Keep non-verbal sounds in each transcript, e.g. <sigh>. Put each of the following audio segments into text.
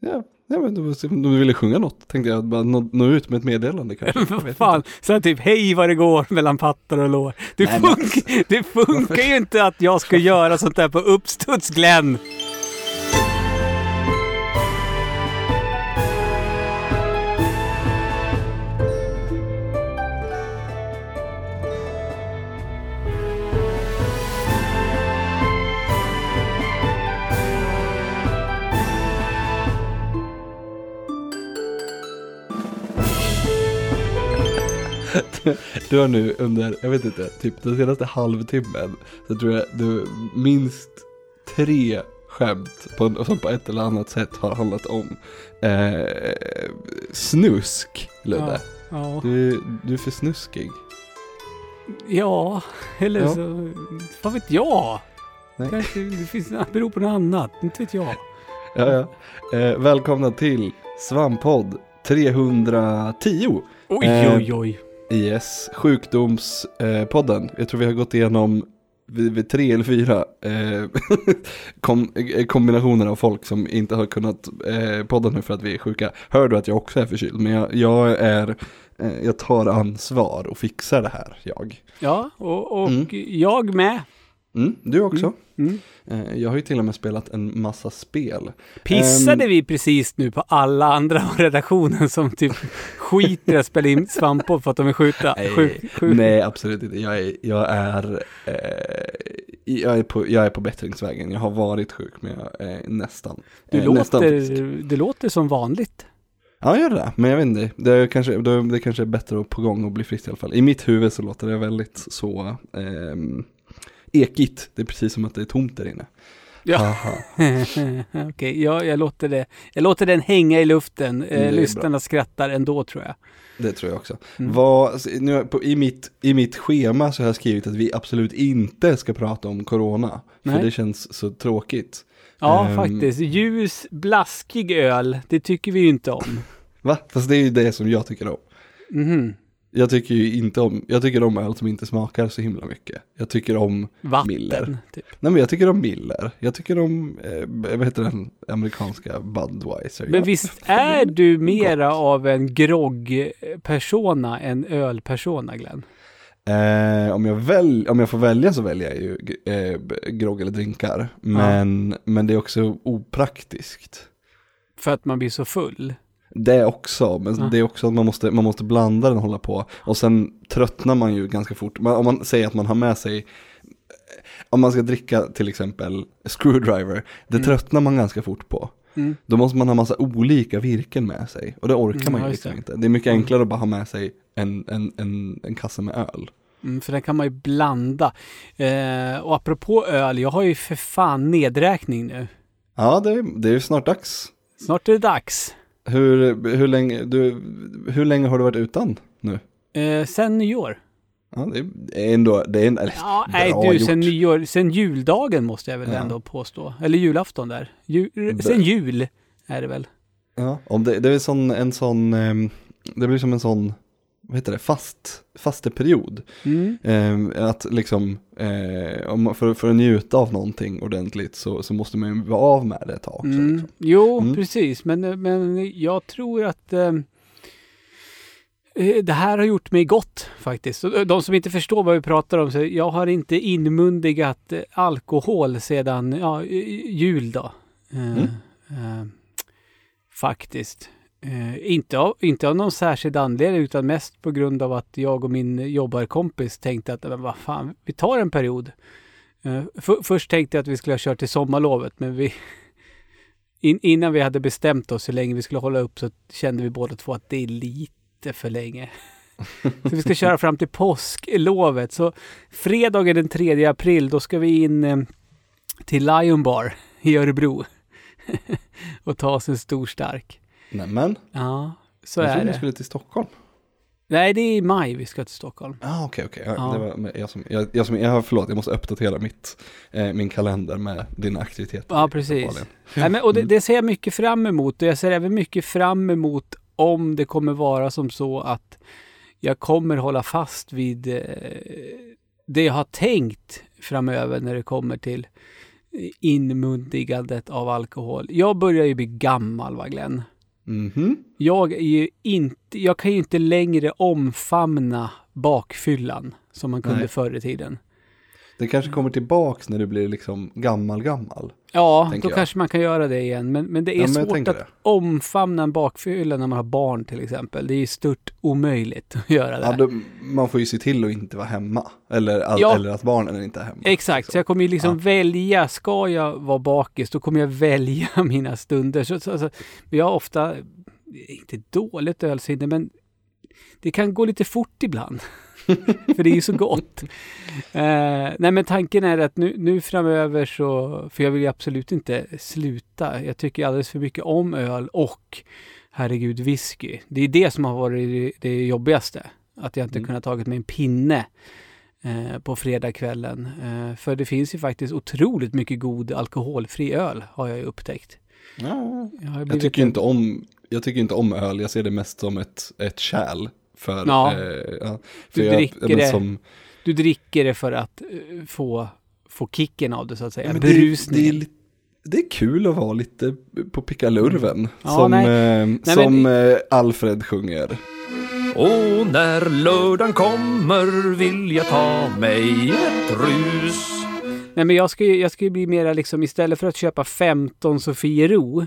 Ja, ja men du, du ville sjunga något, tänkte jag. Bara nå, nå ut med ett meddelande <laughs> kanske. Jag Vad fan, så typ hej vad det går <laughs> mellan pattar och lår. Det, Nej, men- funkar, <laughs> det funkar ju inte att jag ska göra sånt där på uppstuds Glenn. Du har nu under, jag vet inte, typ den senaste halvtimmen så tror jag du minst tre skämt på, som på ett eller annat sätt har handlat om eh, snusk, Ludde. Ja, Du, du är för snuskig. ja eller Ja. så, vad vet jag? Nej. Kanske det finns, det beror på något annat, inte vet jag. Ja, ja. Eh, välkomna till Svamppodd 310. Oj, Eh, oj, oj. Yes, sjukdomspodden. Eh, jag tror vi har gått igenom vid, tre eller fyra eh, <laughs> kom, eh, kombinationer av folk som inte har kunnat podda nu för att vi är sjuka. Hör du att jag också är förkyld, men jag, jag är, jag tar ansvar och fixar det här, jag. Ja, och, och Mm. jag med. Mm, du också. Mm. Eh, jag har ju till och med spelat en massa spel. Pissade Ehm. vi precis nu på alla andra på redaktionen som typ skiter i att spela in svampor för att de är skjuta? Nej, Sjuk, sjuk. Nej, absolut inte. Jag är, jag är, eh, jag är, på, jag är på bättringsvägen. Jag har varit sjuk, men jag är nästan, Du, eh, nästan frisk. låter, det låter som vanligt. Ja, gör det. Men jag vet inte. Det, är kanske, det, kanske är bättre att på gång och bli frisk i alla fall. I mitt huvud så låter det väldigt så ehm, ekigt. Det är precis som att det är tomt där inne. Ja. <laughs> Okej, ja, jag, låter det, jag låter den hänga i luften. Eh, bra. lyssnarna skrattar ändå tror jag. Det tror jag också. Mm. Vad, nu, på, i, mitt, I mitt schema så har jag skrivit att vi absolut inte ska prata om corona. För Nej. det känns så tråkigt. Ja, Ehm. faktiskt. Ljus, blaskig öl, det tycker vi ju inte om. <laughs> Va? Fast det är ju det som jag tycker om. Mhm. Jag tycker ju inte om, jag tycker om öl som inte smakar så himla mycket. Jag tycker om, Vatten, Miller. typ. nej men jag tycker om Miller. Jag tycker om, eh, vad heter den amerikanska Budweiser. Men Ja. visst är du mera av en grogg-persona än öl-persona, Glenn? Eh, om, jag väl, om jag får välja så väljer jag ju eh, grogg eller drinkar. Men, men det är också opraktiskt. För att man blir så full. Det också, men Ja. det är också att man måste, man måste blanda den och hålla på. Och sen tröttnar man ju ganska fort. Man, om man säger att man har med sig, om man ska dricka till exempel screwdriver, det Mm. tröttnar man ganska fort på. Mm. Då måste man ha massa olika virken med sig. Och det orkar Mm, man ju liksom det. inte. Det är mycket enklare att bara ha med sig en, en, en, en kasse med öl. Mm, för den kan man ju blanda. Eh, och apropå öl, jag har ju för fan nedräkning nu. Ja, det, det är ju snart dags. Snart är det dags. Hur, hur, länge, du, hur länge har du varit utan nu? Eh, sen nyår. Ja, det är ändå, det är en, eller, Ja, nej du, gjort. sen nyår. Sen juldagen måste jag väl Ja. ändå påstå. Eller julafton där. Ju, Bra. sen jul är det väl. Ja, om det, det är sån, en sån, ehm, det blir som en sån, vad heter det, fast, fasteperiod. Mm. Ehm, att liksom, eh, om, man- för, för att njuta av någonting ordentligt så, så måste man ju vara av med det ett tag också. Mm. Liksom. Jo, Mm. precis. Men, men jag tror att eh, eh, det här har gjort mig gott faktiskt. Och De som inte förstår vad vi pratar om, så jag har inte inmundigat eh, alkohol sedan ja, jul då. Eh, Mm. eh, faktiskt. Eh, inte, av, inte av någon särskild anledning utan mest på grund av att jag och min jobbarkompis tänkte att men vad fan, vi tar en period. Eh, för, först tänkte jag att vi skulle ha kört till sommarlovet men vi <laughs> in, innan vi hade bestämt oss hur länge vi skulle hålla upp så kände vi båda två att det är lite för länge. <laughs> Så vi ska köra fram till påsklovet. Så fredagen den 3 april då ska vi in eh, till Lion Bar i Örebro. <laughs> och ta oss en stor stark. Nämen, Ja, så jag är det. skulle till Stockholm. Nej, det är i maj vi ska till Stockholm. Ah, okej, okej. Ja, Ja. Det var jag som, jag, jag som, jag, förlåt, jag måste uppdatera mitt, eh, min kalender med dina aktiviteter. Ja, precis. Nej, men, och det, det ser jag mycket fram emot. Och jag ser även mycket fram emot om det kommer vara som så att jag kommer hålla fast vid eh, det jag har tänkt framöver när det kommer till inmundigandet av alkohol. Jag börjar ju bli gammal va Glenn? Mhm. Jag är ju inte, jag kan ju inte längre omfamna bakfyllan som man kunde Nej. förr i tiden. Det kanske kommer tillbaks när du blir liksom gammal gammal. Ja, då jag. kanske man kan göra det igen. Men, men det är Ja, men svårt att det. omfamna en bakfylla när man har barn till exempel. Det är ju stört omöjligt att göra det. Ja, då, man får ju se till att inte vara hemma. Eller, att- Ja. eller att barnen inte är hemma. Exakt, så jag kommer ju liksom Ja. välja, ska jag vara bakis, då kommer jag välja <laughs> mina stunder. Så, så, så, jag har ofta, inte dåligt ölsinne, men det kan gå lite fort ibland. <laughs> för det är ju så gott. Eh, nej men tanken är att nu, nu framöver så, för jag vill ju absolut inte sluta. Jag tycker alldeles för mycket om öl och herregud whisky. Det är det som har varit det, jobbigaste. Att jag inte Mm. kunnat tagit mig en pinne eh, på fredagskvällen. Eh, för det finns ju faktiskt otroligt mycket god alkoholfri öl har jag ju upptäckt. Ja. Jag, Jag tycker en- inte om, jag tycker inte om öl, jag ser det mest som ett, ett kärl. För, Ja. eh, ja, för Du jag, dricker men det. Som, Du dricker det för att eh, få, få kicken av det så att säga. ja, men det, det, Berusningen. det är kul att vara lite på pickalurven. Ja, som nej. eh, men- som eh, Alfred sjunger. Och när lördagen kommer vill jag ta mig ett rus. Nej men jag ska ju, jag ska ju bli mera liksom istället för att köpa 15 Sofiero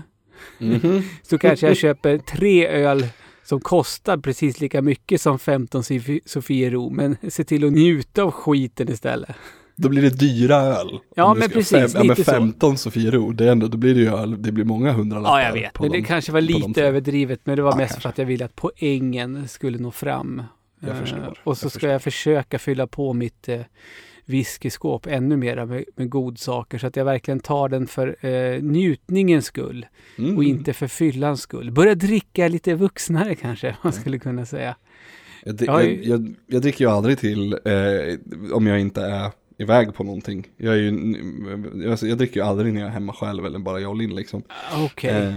Mhm. <laughs> så kanske jag köper tre öl som kostar precis lika mycket som 15 Sofi- Sofiero men se till att njuta av skiten istället. Då blir det dyra öl. Ja, men precis, ja, men lite så. 15 Sofiero, det är ändå, då blir det ju öl, det blir många hundralappar. Ja, jag vet. Men det kanske var lite överdrivet. Men det var Ja, mest kanske. för att jag ville att poängen skulle nå fram. Jag förstår, och så jag ska förstår. jag försöka fylla på mitt eh, whiskyskåp ännu mera med, med godsaker. Så att jag verkligen tar den för eh, njutningens skull Mm. och inte för fyllans skull. Börja dricka lite vuxnare kanske, man skulle kunna säga. Jag, Jag jag, jag, dricker ju aldrig till eh, om jag inte är iväg på någonting. Jag, är ju, alltså, jag dricker ju aldrig när jag är hemma själv eller bara jag och Linn liksom. Okej. Eh, Eh,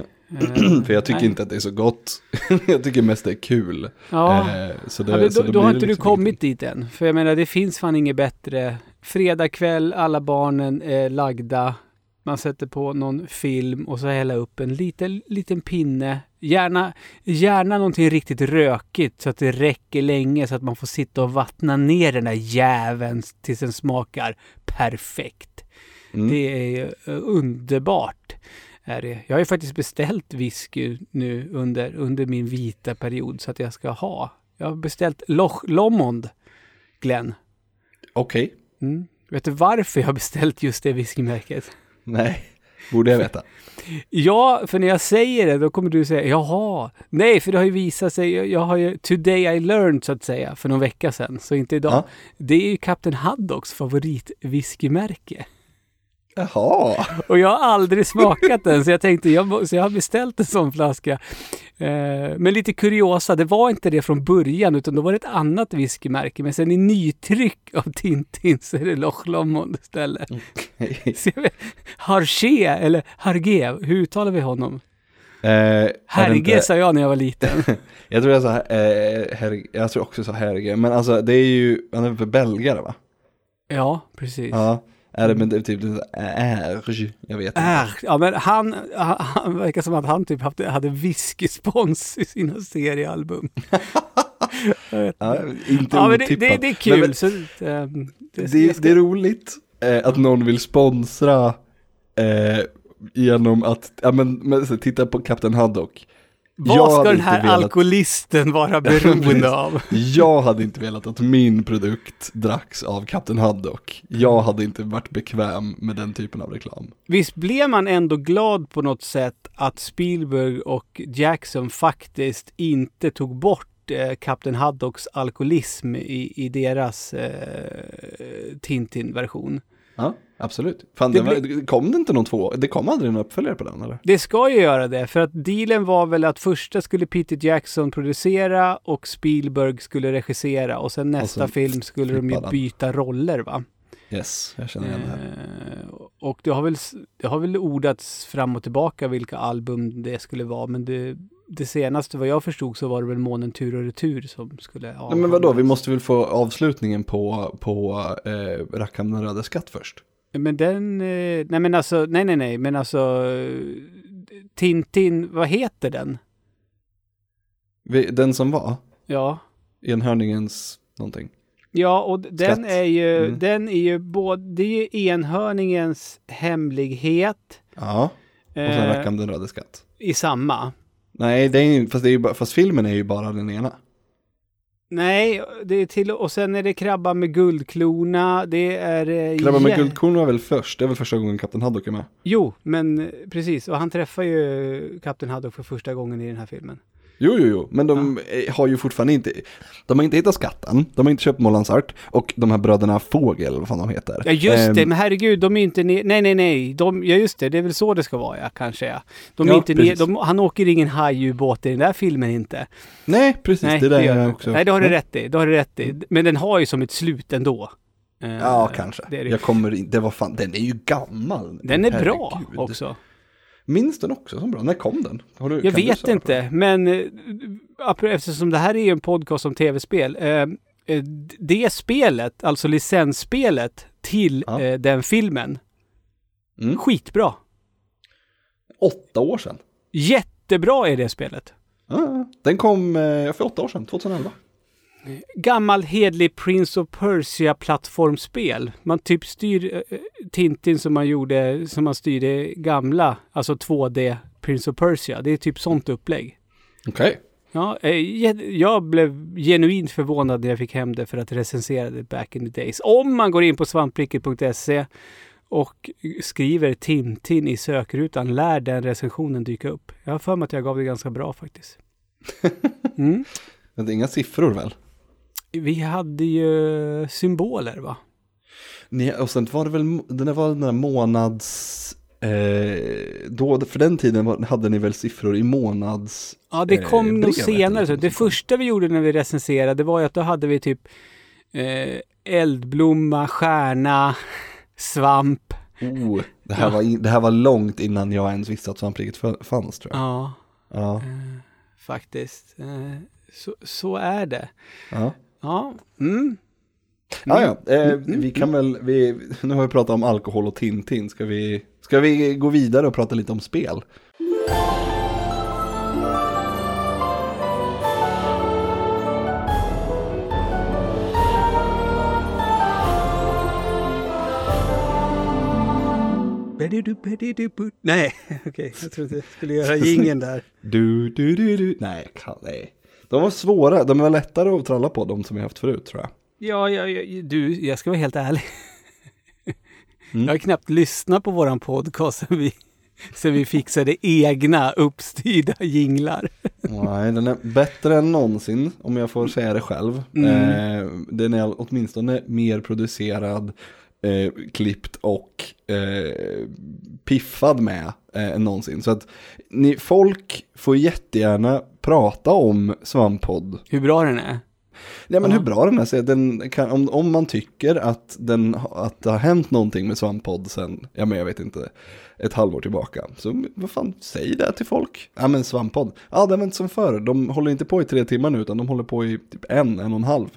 för jag tycker nej. inte att det är så gott. <laughs> jag tycker mest det är kul. Ja. Eh, så det, Ja, men så då, då har inte du liksom kommit ingenting. dit än. För jag menar, det finns fan inget bättre. Fredag kväll, alla barnen är lagda. Man sätter på någon film och så hälla upp en liten, liten pinne. Gärna, gärna någonting riktigt rökigt så att det räcker länge så att man får sitta och vattna ner den där jäveln tills den smakar perfekt. Mm. Det är eh, underbart. Är det. Jag har ju faktiskt beställt whisky nu under, under min vita period så att jag ska ha. Jag har beställt Loch Lomond, Glenn. Okej, Mm. Vet du varför jag har beställt just det whiskymärket? nej, borde jag veta. <laughs> Ja, för när jag säger det då kommer du säga jaha. Nej, för det har ju visat sig. Jag, jag har ju today I learned så att säga för någon vecka sedan. Så inte idag. Ja. Det är ju Kapten Haddocks favoritwhiskymärke. Jaha, Och jag har aldrig smakat den så jag tänkte jag, så jag har beställt en sån flaska. Eh, men lite kuriosa, det var inte det från början utan då var det ett annat whiskymärke. Men sen i nytryck av Tintin så är det Loch Lomond istället. Vet, Harché eller Harge, hur uttalar vi honom? Eh, Herge inte- sa jag när jag var liten. <laughs> Jag tror jag sa, eh, herge, jag tror också så herge, men alltså det är ju, han är väl belgare va? ja, precis. Ja, är det men det är typ är, jag vet inte. Är, ja men han, han, han verkar som att han typ hade, hade whiskyspons i sina seriealbum. <laughs> Ja, inte. Ja det, det, det är kul. men så, det, det, ska- det är roligt eh, att någon vill sponsra eh, genom att, ja men, men så, titta på Kapten Haddock. Vad ska den här velat- alkoholisten vara <laughs> beroende av? Jag hade inte velat att min produkt dracks av Kapten Haddock. Jag hade inte varit bekväm med den typen av reklam. Visst blev man ändå glad på något sätt att Spielberg och Jackson faktiskt inte tog bort eh, Kapten Haddocks alkoholism i, i deras eh, Tintin-version. Ja, absolut. Fan, Det var, kom det inte någon två? Det kom aldrig någon uppföljare på den eller? Det ska ju göra det, för att dealen var väl att första skulle Peter Jackson producera och Spielberg skulle regissera och sen nästa sen film skulle de ju byta roller va? Yes, jag känner igen det här. Eh, och det har, väl, det har väl ordats fram och tillbaka vilka album det skulle vara, men det, det senaste vad jag förstod så var det väl Månen tur och retur som skulle Nej, men vadå, vi måste väl få avslutningen på, på eh, Rackham den röda skatt först? Men den, eh, nej men alltså, nej nej nej, men alltså Tintin, vad heter den? Den som var, Ja. enhörningens någonting. Ja, och den Skatt. är ju, Mm. den är ju både, det är ju enhörningens hemlighet Ja, och sen eh, rackaren den röde skatt. i samma. Nej, det är fast, det är ju fast filmen är ju bara den ena. Nej, det är till, och sen är det krabba med guldklona, det är... eh, Krabban med guldkorn var väl först, det är väl första gången Kapten Haddock är med. Jo, men eh, precis. Och han träffar ju Kapten Haddock för första gången i den här filmen. Jo, jo, jo, men de eh, har ju fortfarande inte, de har inte hittat skatten, de har inte köpt Målands art och de här bröderna Fågel, vad fan de heter. Ja, just det. Ehm, Men herregud, de är inte ner... Nej, nej, nej. De, ja, just det. Det är väl så det ska vara, ja. Kanske, ja. De är Ja, inte ner, de, han åker ingen hajubåt i den där filmen inte. Nej, precis, nej, det är det gör jag också. Nej, det har du Ja. rätt i. Det har du rätt i. Men den har ju som ett slut ändå. Eh, Ja, kanske. Det det. Jag kommer in, det var fan, den är ju gammal. Den är bra Herregud. också. Minns den också som bra? När kom den? Du, Jag vet inte, men eh, eftersom det här är en podcast om tv-spel. Eh, eh, det spelet, alltså licensspelet till Ja. eh, den filmen, Mm. skitbra. Åtta år sedan. Jättebra är det spelet. Ja, den kom eh, för åtta år sedan, 2011. Gammal hedlig Prince of Persia-plattformsspel. Man typ styr eh, Tintin som man gjorde, som man styrde gamla, alltså 2D Prince of Persia. Det är typ sånt upplägg. Okej. Ja, eh, jä- jag blev genuint förvånad när jag fick hem det för att recensera det back in the days. Om man går in på svampricket.se och skriver Tintin i sökrutan lär den recensionen dyka upp. Jag har för mig att jag gav det ganska bra faktiskt. <laughs> Mm. Men det är inga siffror väl? Vi hade ju symboler va? Ni, och sen var det väl, den där var den där månads, eh, då, för den tiden hade ni väl siffror i månads, Ja, det Eh, kom nog brevet senare. Så det första vi gjorde när vi recenserade var ju att då hade vi typ eh, eldblomma, stjärna, <laughs> svamp. oh, det här, Ja. var det här var långt innan jag ens visste att svampriket fanns tror jag. Ja, Ja, eh, faktiskt. Eh, så, så är det. ja. Ja, mm. Ja, ja. Eh, Mm, vi kan väl, vi, nu har vi pratat om alkohol och Tintin, ska vi, ska vi gå vidare och prata lite om spel? Nej, <laughs> okej. Jag trodde jag skulle göra <laughs> gingen där. Du, du, du, du. Nej, kan, nej. De var svåra, de var lättare att tralla på, de som vi haft förut tror jag. Ja, ja, ja, du, jag ska vara helt ärlig. Mm. Jag har knappt lyssnat på våran podcast sen vi, sen vi fixade egna uppstyrda jinglar. Nej, den är bättre än någonsin, om jag får säga det själv. Mm. Eh, den är åtminstone mer producerad, eh, klippt och eh, piffad med eh, än någonsin. Så att ni, folk får jättegärna prata om Svamppodd. Hur bra den är. Ja men hur bra den är, så den kan, om, om man tycker att, den, att det har hänt någonting med Svamppodd sen, ja men jag vet inte, ett halvår tillbaka. Så vad fan, säg det till folk. Ja men Svamppodd, ja det var inte som förr, de håller inte på i tre timmar nu utan de håller på i typ en, en och en halv.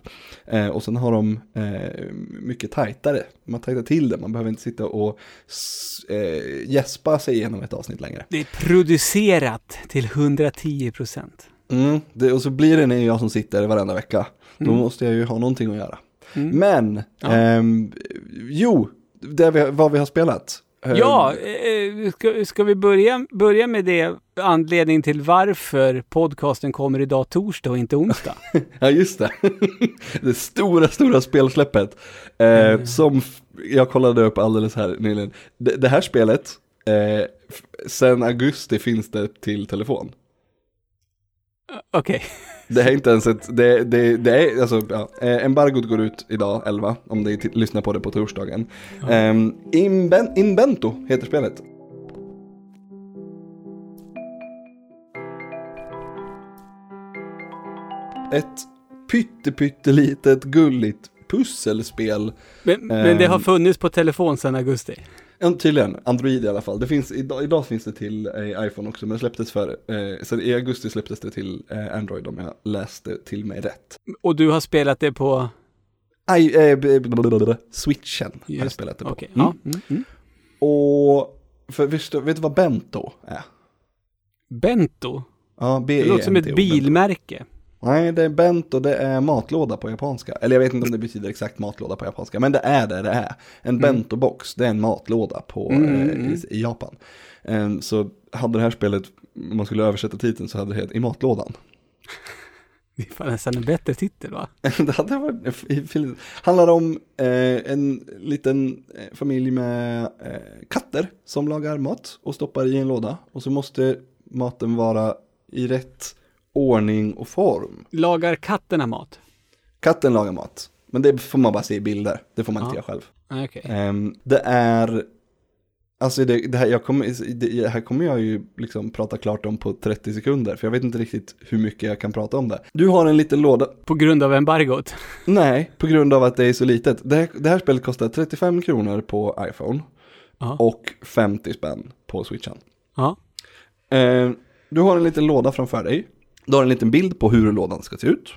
Eh, och sen har de eh, mycket tajtare, man tajtar till det, man behöver inte sitta och eh, gäspa sig igenom ett avsnitt längre. Det är producerat till 110 procent. Mm, det, och så blir det när jag som sitter varenda vecka. Då Mm. måste jag ju ha någonting att göra. Mm. Men, Ja. ehm, jo, det vi, vad vi har spelat. Ehm, Ja, eh, ska, ska vi börja, börja med det anledningen till varför podcasten kommer idag torsdag och inte onsdag? <laughs> Ja, just det. <laughs> det stora, stora spelsläppet. Eh, Mm. Som jag kollade upp alldeles här nyligen. Det, det här spelet, eh, sen augusti finns det till telefon. Okej. Det är inte ens ett, det, det, det är, alltså, ja, eh, embargot går ut idag 11, om ni lyssnar på det på torsdagen. Ja. Um, Inben, Invento heter spelet. Ett pyttepyttelitet gulligt pusselspel. Men, men det har Ehm. funnits på telefon sedan augusti. Ja, tydligen, Android i alla fall. Det finns, idag, idag finns det till eh, iPhone också, men det släpptes för, eh, så i augusti släpptes det till eh, Android om jag läste till mig rätt. Och du har spelat det på... Aj, eh, switchen Just, spelet det på. Okej, Mm. ja. Mm, mm. Och, för, visst, vet du vad bento är? Bento. Ja, B Det låter som ett bilmärke. Nej, det är bento, det är matlåda på japanska. Eller jag vet inte om det betyder exakt matlåda på japanska, men det är det det är. En bento-box, det är en matlåda på, Mm, eh, mm. i, i Japan. Eh, så hade det här spelet, om man skulle översätta titeln så hade det hetat I matlådan. <laughs> Det är fan nästan en bättre titel va? <laughs> det hade varit, handlar om eh, en liten eh, familj med eh, katter som lagar mat och stoppar i en låda. Och så måste maten vara i rätt ordning och form. Lagar katterna mat? Katten lagar mat, men det får man bara se i bilder. Det får man inte Ja. göra själv. Nej, Okej. Ehm, det är, alltså det, det, här, jag kommer, det här kommer jag ju liksom prata klart om på 30 sekunder, för jag vet inte riktigt hur mycket jag kan prata om det. Du har en liten låda, På grund av embargot? <laughs> nej, på grund av att det är så litet. Det här, det här spelet kostar 35 kronor på iPhone Ja. och 50 spänn på switchen. Ja. Ehm, du har en liten låda framför dig, du har en liten bild på hur lådan ska se ut.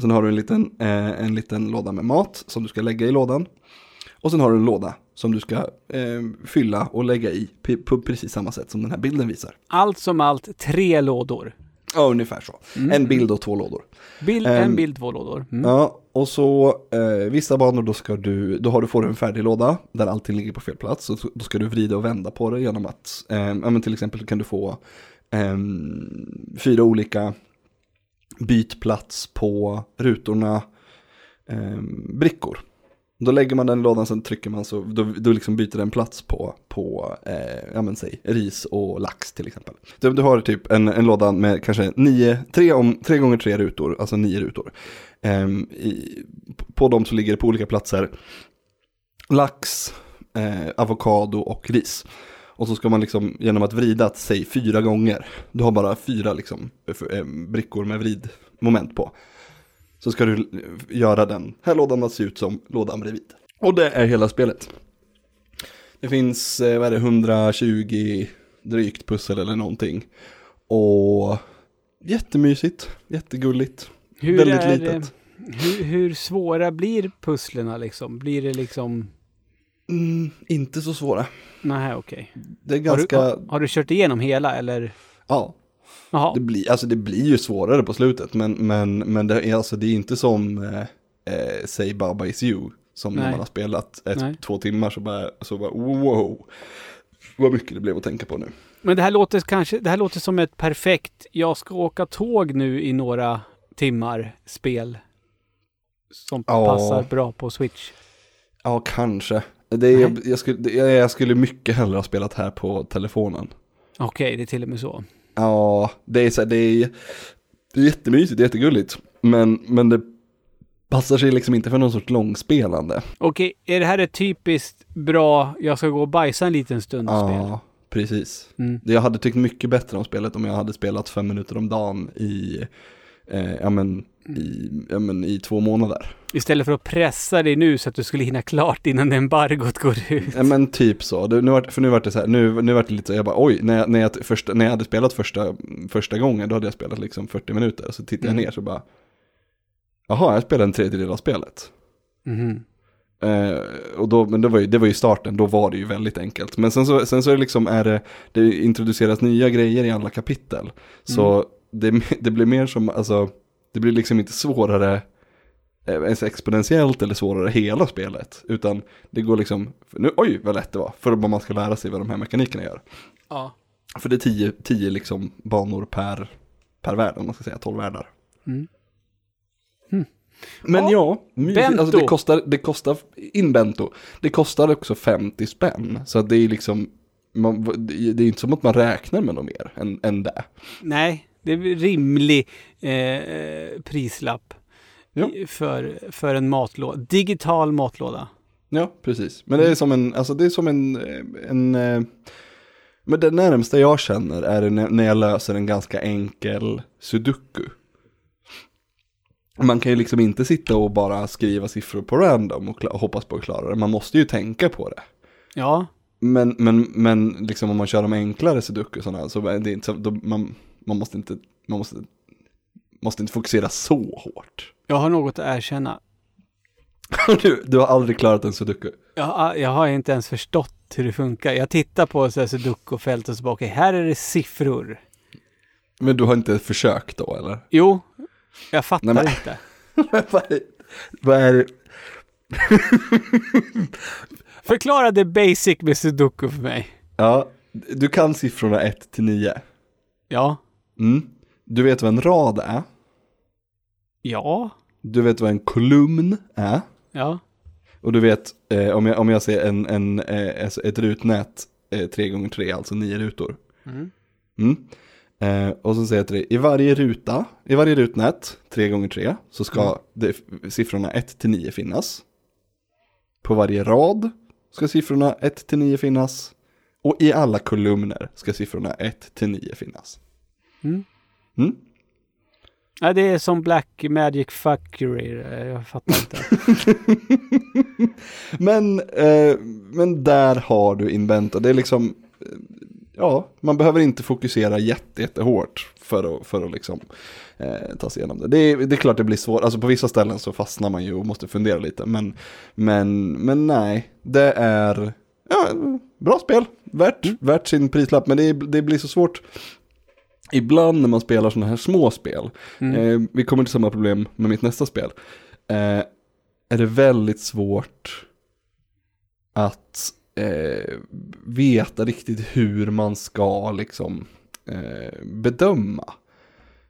Sen har du en liten, eh, en liten låda med mat som du ska lägga i lådan. Och sen har du en låda som du ska eh, fylla och lägga i på precis samma sätt som den här bilden visar. Allt som allt tre lådor. Ja, ungefär så. En bild och två lådor. Bild, Ehm, en bild, två lådor. Mm. Ja, och så eh, vissa banor då ska du, då har du, får du en färdig låda där allting ligger på fel plats. Och så, då ska du vrida och vända på det genom att, eh, ja men till exempel kan du få ehm, Ehm, fyra olika bytplats på rutorna ehm, brickor. Då lägger man den i lådan, sen trycker man så, då, då liksom byter den plats på, på eh, ja men säg, ris och lax till exempel. Du, du har typ en, en låda med kanske nio, tre, om, tre gånger tre rutor, alltså nio rutor. Eh, i, på dem så ligger det på olika platser lax, eh, avokado och ris. Och så ska man liksom genom att vrida, säg fyra gånger, du har bara fyra liksom, eh, brickor med vridmoment på. Så ska du eh, göra den här lådan att se ut som lådan bredvid. Och det är hela spelet. Det finns, eh, vad är det, 120 drygt pussel eller någonting. Och jättemysigt, jättegulligt. Hur, väldigt är, litet. Hur, hur svåra blir pusslerna liksom? Blir det liksom... Mm, inte så svåra. Nej, okej. Det är Har, ganska, du, har, har du kört igenom hela eller? ja, Jaha. det blir, alltså det blir ju svårare på slutet. Men, men, men det är alltså, det är inte som, eh, eh, säg Baba Is You. Som när Nej. man har spelat ett, Nej. två timmar så bara, så bara wow. Vad mycket det blev att tänka på nu. Men det här låter kanske, det här låter som ett perfekt, jag ska åka tåg nu i några timmar spel. Som Ja. passar bra på Switch. Ja, kanske. Det är, Nej. jag, skulle, jag jag skulle mycket hellre ha spelat här på telefonen. Okej, det är till och med så. Ja, det är, så det är, det är jättemysigt, det är jättegulligt. Men, men det passar sig liksom inte för någon sorts långspelande. Okej, är det här ett typiskt bra, jag ska gå och bajsa en liten stund spel? Ja, precis. Mm. Jag hade tyckt mycket bättre om spelet om jag hade spelat fem minuter om dagen i, eh, ja, men, i, ja, men, i två månader. Istället för att pressa dig nu så att du skulle hinna klart innan embargot går ut. Ja, men typ så. Det, nu var, för nu var det så här, nu, nu var det lite så, jag bara oj, när jag, när jag, första, när jag hade spelat första, första gången, då hade jag spelat liksom 40 minuter. Så tittade jag Mm. ner så bara, jaha, jag spelade en tredjedel av spelet. Mhm. Eh, och då, men det var, ju, det var ju starten, då var det ju väldigt enkelt. Men sen så, sen så är det liksom, är det, det introduceras nya grejer i alla kapitel. Så Mm. Det, <laughs> det blir mer som, alltså, det blir liksom inte svårare eh, ens exponentiellt eller svårare hela spelet. Utan det går liksom, nu, oj vad lätt det var, för att man ska lära sig vad de här mekanikerna gör. Ja. För det är tio, tio liksom banor per, per värld, om man ska säga, tolv världar. Mm. Men Ja, ja, mysigt. Alltså det kostar, det kostar, in bento, det kostar också 50 spänn. Så det är liksom, man, det det är inte som att man räknar med något mer än, än det. Nej, det är rimlig eh, prislapp för, för en matlåda. Digital matlåda. Ja, precis. Men det är som en, alltså det är som en, en eh, men det närmsta jag känner är när jag löser en ganska enkel sudoku. Man kan ju liksom inte sitta och bara skriva siffror på random och hoppas på att klara det. Man måste ju tänka på det. Ja, Men, men, men liksom om man kör de enklare sudoku sådana så är det inte så, då, man, man måste inte, man måste, måste inte fokusera så hårt. jag har något att erkänna. <laughs> du, du har aldrig klarat en sudoku. Jag, jag har inte ens förstått hur det funkar. Jag tittar på så här sudoku-fält och så bara, okej, här är det siffror. Men du har inte försökt då eller? Jo, jag fattar Nej, men- inte. <laughs> vad är det? <laughs> Förklara det basic med sudoku för mig. Ja, du kan siffrorna 1 till 9. Ja. Mm. Du vet vad en rad är. Ja. Du vet vad en kolumn är. Ja. Och du vet, eh, om, jag, om jag ser en, en, eh, alltså ett rutnät eh, 3x3, alltså 9 rutor. Mm. Mm. Eh, och så säger jag till dig, i varje ruta, i varje rutnät, 3x3, så ska Mm. det, siffrorna 1 till 9 finnas. På varje rad ska siffrorna 1 till 9 finnas. Och i alla kolumner ska siffrorna 1 till 9 finnas. Mm. Mm. Ja, det är som Black Magic Fuckery. Jag fattar inte. <laughs> Men, eh, men där har du Inventa. Det är liksom, eh, ja, man behöver inte fokusera jätte, jättehårt för att, för att liksom, eh, ta sig igenom det. Det är, det är klart det blir svårt, alltså på vissa ställen så fastnar man ju och måste fundera lite. Men, men, men nej, det är ja, bra spel, värt, värt sin prislapp. Men det, det blir så svårt ibland när man spelar sådana här små spel. Mm. Eh, vi kommer till samma problem med mitt nästa spel. Eh, är det väldigt svårt att eh, veta riktigt hur man ska liksom eh, bedöma.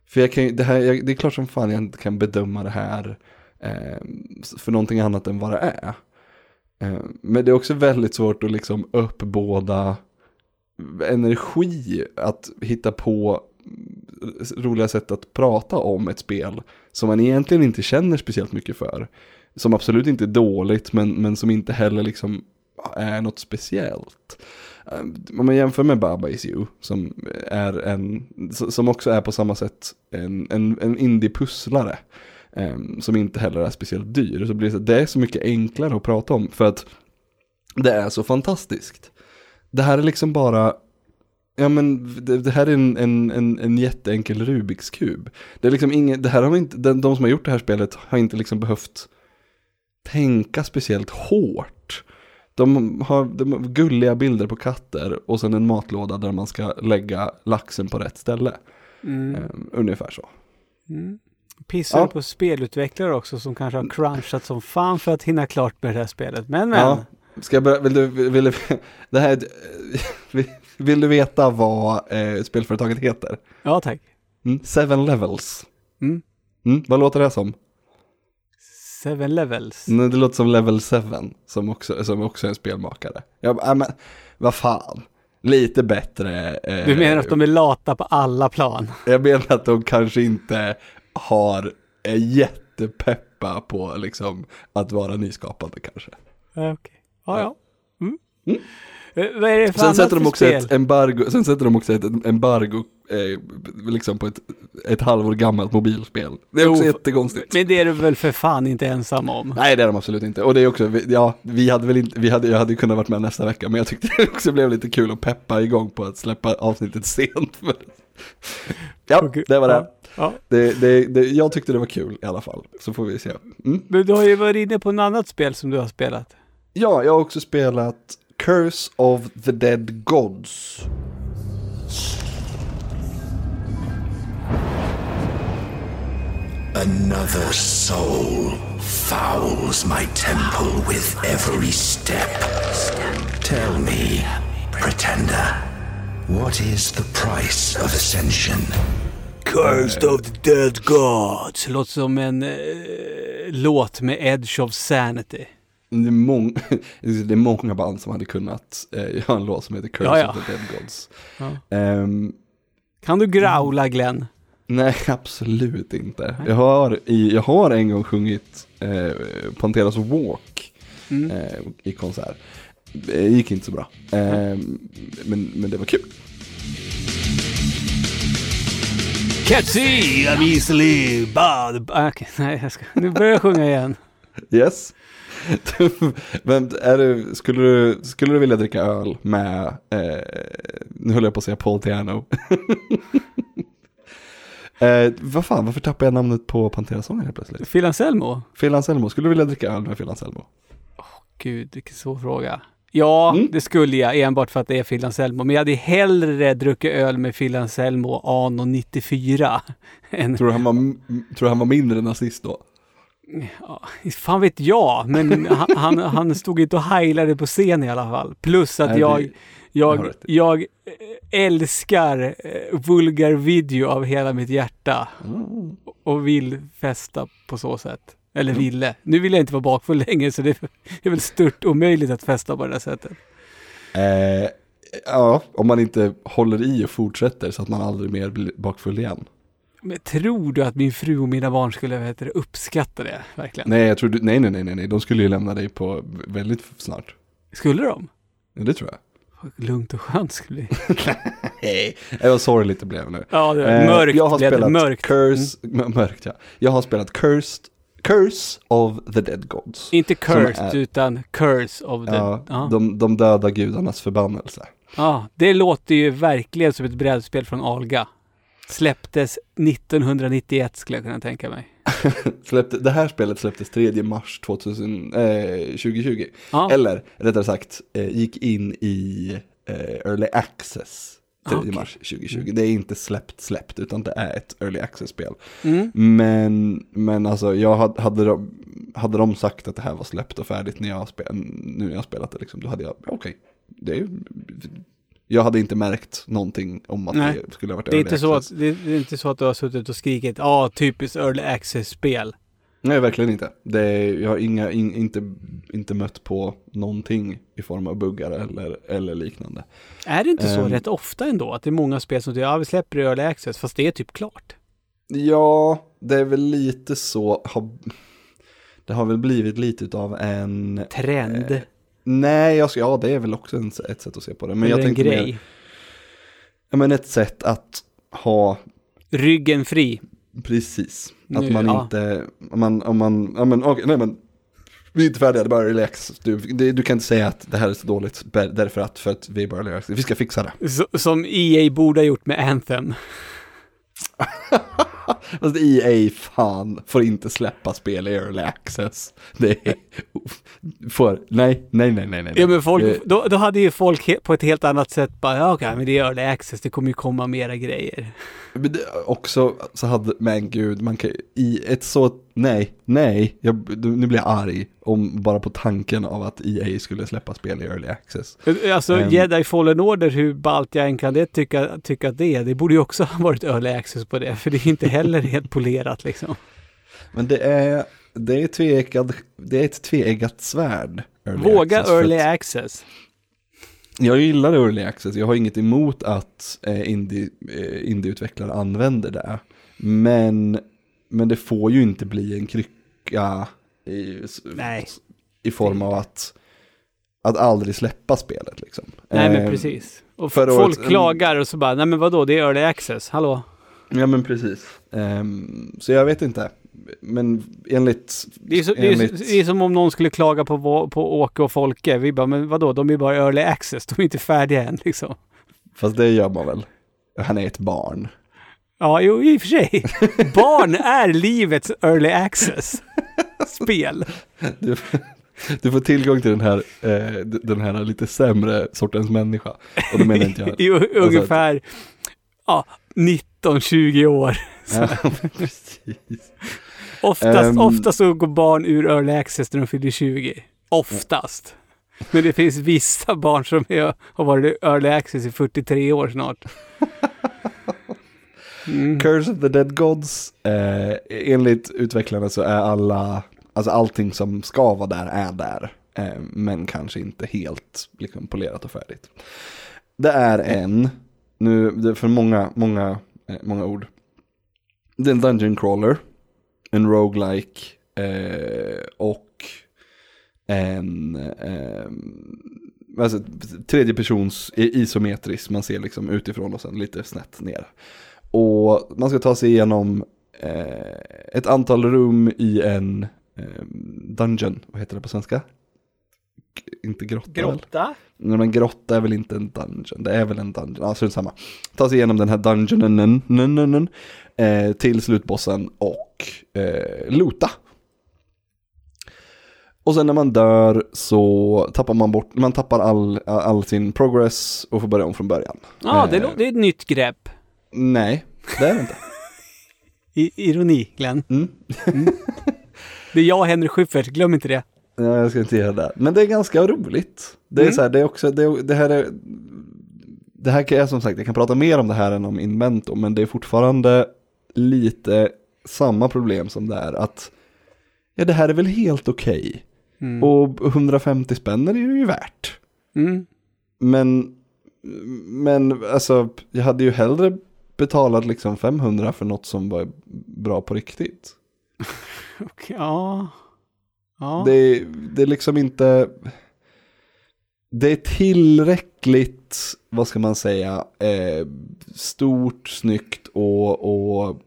För jag kan, det, här, jag, det är klart som fan jag inte kan bedöma det här eh, för någonting annat än vad det är. Eh, men det är också väldigt svårt att liksom uppbåda energi att hitta på Eh, roliga sätt att prata om ett spel som man egentligen inte känner speciellt mycket för. Som absolut inte är dåligt men, men som inte heller liksom eh, är något speciellt. Eh, om man jämför med Baba Is You som är en, som också är på samma sätt en, en, en indie-pusslare. Som inte heller är speciellt dyr. Så blir det, det är så mycket enklare att prata om för att det är så fantastiskt. Det här är liksom bara Ja men det, det här är en, en, en, en jätteenkel Rubiks kub. Det är liksom ingen, det här har inte, de, de som har gjort det här spelet har inte liksom behövt tänka speciellt hårt. De har, de har gulliga bilder på katter och sen en matlåda där man ska lägga laxen på rätt ställe. Mm. Eh, ungefär så. Mm. Pissar Ja. på spelutvecklare också som kanske har crunchat som fan för att hinna klart med det här spelet. Men men. Ja. Ska jag börja, vill du, vill, du- <laughs> det här, <laughs> vill, vill du veta vad eh, spelföretaget heter? Ja, tack. Mm, seven levels. Mm. Mm, vad låter det som? Seven levels. Nej, det låter som Level 7, som också, som också är en spelmakare. Bara, äh, men vad fan, lite bättre. Eh, Du menar att de är lata på alla plan? Jag menar att de kanske inte har, är jättepeppa på liksom att vara nyskapande kanske. Ja, Okej. Ja, ja. Mm. Mm. Eh, Vad är det för Sen sätter de också spel? ett embargo, sen sätter de också ett embargo eh, liksom på ett, ett halvår gammalt mobilspel. Det är också Jo, jättekonstigt. Men det är du väl för fan inte ensam om? Nej det är de absolut inte. Och det är också, ja, vi hade väl inte, vi hade, jag hade kunnat varit med nästa vecka, men jag tyckte <laughs> det också blev lite kul att peppa igång på att släppa avsnittet sent. ja, det var det. ja, ja. det, det, det. Jag tyckte det var kul i alla fall, så får vi se. Mm. Men du har ju varit inne på något annat spel som du har spelat. Ja, jag har också spelat Curse of the Dead Gods. Another soul fouls my temple with every step. Tell me, pretender, what is the price of ascension? Cursed of the Dead Gods. Låter som en eh, låt med Edge of Sanity. Det är, mång, <laughs> det är många band som hade kunnat eh, göra en låt som heter Curse Ja, ja. of the Dead Gods. Ja. Ehm, Kan du graula Glenn? nej, <laughs> absolut inte. Jag har, i, jag har en gång sjungit eh, Panteras Walk Mm. eh, i konsert. Det gick inte så bra. Ehm, men, men det var kul. Can't see I'm easily bound. Ah, Okej, nej jag ska. Nu börjar jag sjunga igen. Yes. <laughs> Men är du, skulle, du, skulle du vilja dricka öl med, eh, nu höll jag på att säga Paul Tiano. <laughs> Eh, vad fan, varför tappade jag namnet på Pantera-sången helt plötsligt? Phil Anselmo? Phil Anselmo, skulle du vilja dricka öl med Phil Anselmo? Gud, vilken svår fråga. Ja, Mm. det skulle jag enbart för att det är Phil Anselmo. Men jag hade hellre druckit öl med Phil Anselmo anno 94. <laughs> Än, Tror du han var, tror du han var mindre nazist då? Ja, fan vet jag, men han, han, han stod inte och heilade på scen i alla fall. Plus att Nej, det- jag, du jag, jag eh, älskar eh, vulgar video av hela mitt hjärta. Mm. Och vill festa på så sätt. Eller ville. Nu vill jag inte vara bakfull längre så det är väl stört omöjligt att festa på det här sättet. Eh, ja, om man inte håller i och fortsätter så att man aldrig mer blir bakfull igen. Men tror du att min fru och mina barn skulle vad heter uppskatta det? Verkligen? Nej, jag tror du, nej, nej, nej, nej, nej, de skulle ju lämna dig på väldigt snart. Skulle de? Ja, det tror jag. Vad Lugnt och skönt skulle det <laughs> Nej, det var sorgligt det blev nu. Ja, det Eh, mörkt jag har spelat Mörkt. Curse, m- mörkt ja. Jag har spelat Cursed, Curse of the Dead Gods. Inte cursed utan curse of the... Ja, Ja, de, de döda gudarnas förbannelse. ja, det låter ju verkligen som ett brädspel från Alga. Släpptes 1991 skulle jag kunna tänka mig. <laughs> Släppte, det här spelet släpptes 3 mars 2000, eh, 2020. Ja, Eller rättare sagt, eh, gick in i eh, Early Access 3 Ah, okej. mars 2020. Det är inte släppt släppt utan det är ett Early Access-spel. mm. Men, men alltså jag hade, hade, de, hade de sagt att det här var släppt och färdigt när jag, spe, nu när jag spelat det liksom, då hade jag, okej, det är jag hade inte märkt någonting om att Nej. det skulle ha varit det, är inte så access. att, det, är- inte så att du har suttit och skrikit ja, typiskt early access-spel. Nej, verkligen inte. Det är, jag har inga, in, inte, inte mött på någonting i form av buggar eller, eller liknande. Är det inte så Ehm. rätt ofta ändå? Att det är många spel som säger ja, vi släpper early access, fast det är typ klart. Ja, det är väl lite så, har, det har väl blivit lite av en, Trend. Eh, nej, jag, ja det är väl också en, ett sätt att se på det. Men eller jag en grej. mer, ja men ett sätt att ha Ryggen fri. Precis, Nu, att man ja. inte, om man, om man, ja men okej, nej men, vi är inte färdiga, det är bara relax. Du, det, du kan inte säga att det här är så dåligt därför att, för att vi är bara relax. Vi ska fixa det. Så, som EA borde ha gjort med Anthem. <laughs> <laughs> Fast EA fan får inte släppa spel i early access. Det är, får, nej, nej, nej, nej, nej. Ja, men folk, Det- då, då hade ju folk på ett helt annat sätt bara, ja okej, men det är early access, det kommer ju komma mera grejer. Men det, också så hade, men gud, man kan i ett så, nej, nej, jag, nu blir jag arg om bara på tanken av att EA skulle släppa spel i early access. Alltså Ehm. Jedi Fallen Order, hur ballt jag än kan det tycka, tycka att det är, det borde ju också <laughs> ha varit early access på det, för det är inte heller helt polerat liksom. Men det är, det är, tveeggad, det är ett tveeggat svärd. Våga access, early att access. Jag gillar early access, jag har inget emot att eh, indie, eh, indieutvecklare använder det. Men, men det får ju inte bli en krycka i, Nej. i form av att, att aldrig släppa spelet liksom. Nej men Eh, precis. Och folk året- klagar och så bara, nej men vadå, det är early access, hallå? Ja men precis. Ehm, så jag vet inte. Men enligt... Det är, så, det, är, enligt det är som om någon skulle klaga på, på Åke och Folke. Vi bara, men vadå, de är bara early access, de är inte färdiga än liksom. Fast det gör man väl. Han är ett barn. Ja, jo, i och för sig. <laughs> Barn är livets early access-spel. Du, du får tillgång till den här, eh, den här lite sämre sortens människa. Och då menar inte jag... <laughs> I u- ungefär ja, 19-20 år. <laughs> Ja, precis. Oftast, Ehm. oftast så går barn ur early access när de fyller 20. Oftast. Men det finns vissa barn som är, har varit i early access i 43 år snart. Mm. Curse of the Dead Gods, eh, enligt utvecklarna så är alla, alltså allting som ska vara där är där. Eh, men kanske inte helt liksom, polerat och färdigt. Det är en, nu, det är för många, många, eh, många ord. Det är en Dungeon Crawler, en roguelike eh, och en eh, alltså, tredje persons i- isometriskt, man ser liksom utifrån och sen lite snett ner. Och man ska ta sig igenom eh, ett antal rum i en eh, dungeon, vad heter det på svenska? inte grotta väl? Grotta? Nej men grotta är väl inte en dungeon, det är väl en dungeon, ja strunt samma. Ta sig igenom den här dungeonen eh, till slutbossen och eh, loota. Och sen när man dör så tappar man bort, man tappar all, all sin progress och får börja om från början. Ja, det, Eh. det är ett nytt grepp. Nej, det är det inte. <laughs> I, ironi, Glenn. Mm. Det är jag och Henry Schyffert, glöm inte det. Nej, jag ska inte göra det. Men det är ganska roligt. Det är Mm. så här, det är också, det, det här är, det här kan jag som sagt, jag kan prata mer om det här än om Invento, men det är fortfarande lite samma problem som det är att, ja det här är väl helt okej. Mm. Och 150 spänn är det ju värt. Mm. Men, men alltså, jag hade ju hellre betalat liksom 500 för något som var bra på riktigt. <laughs> Okej, ja. Ja. Det, det är liksom inte... Det är tillräckligt, vad ska man säga, eh, stort, snyggt och, och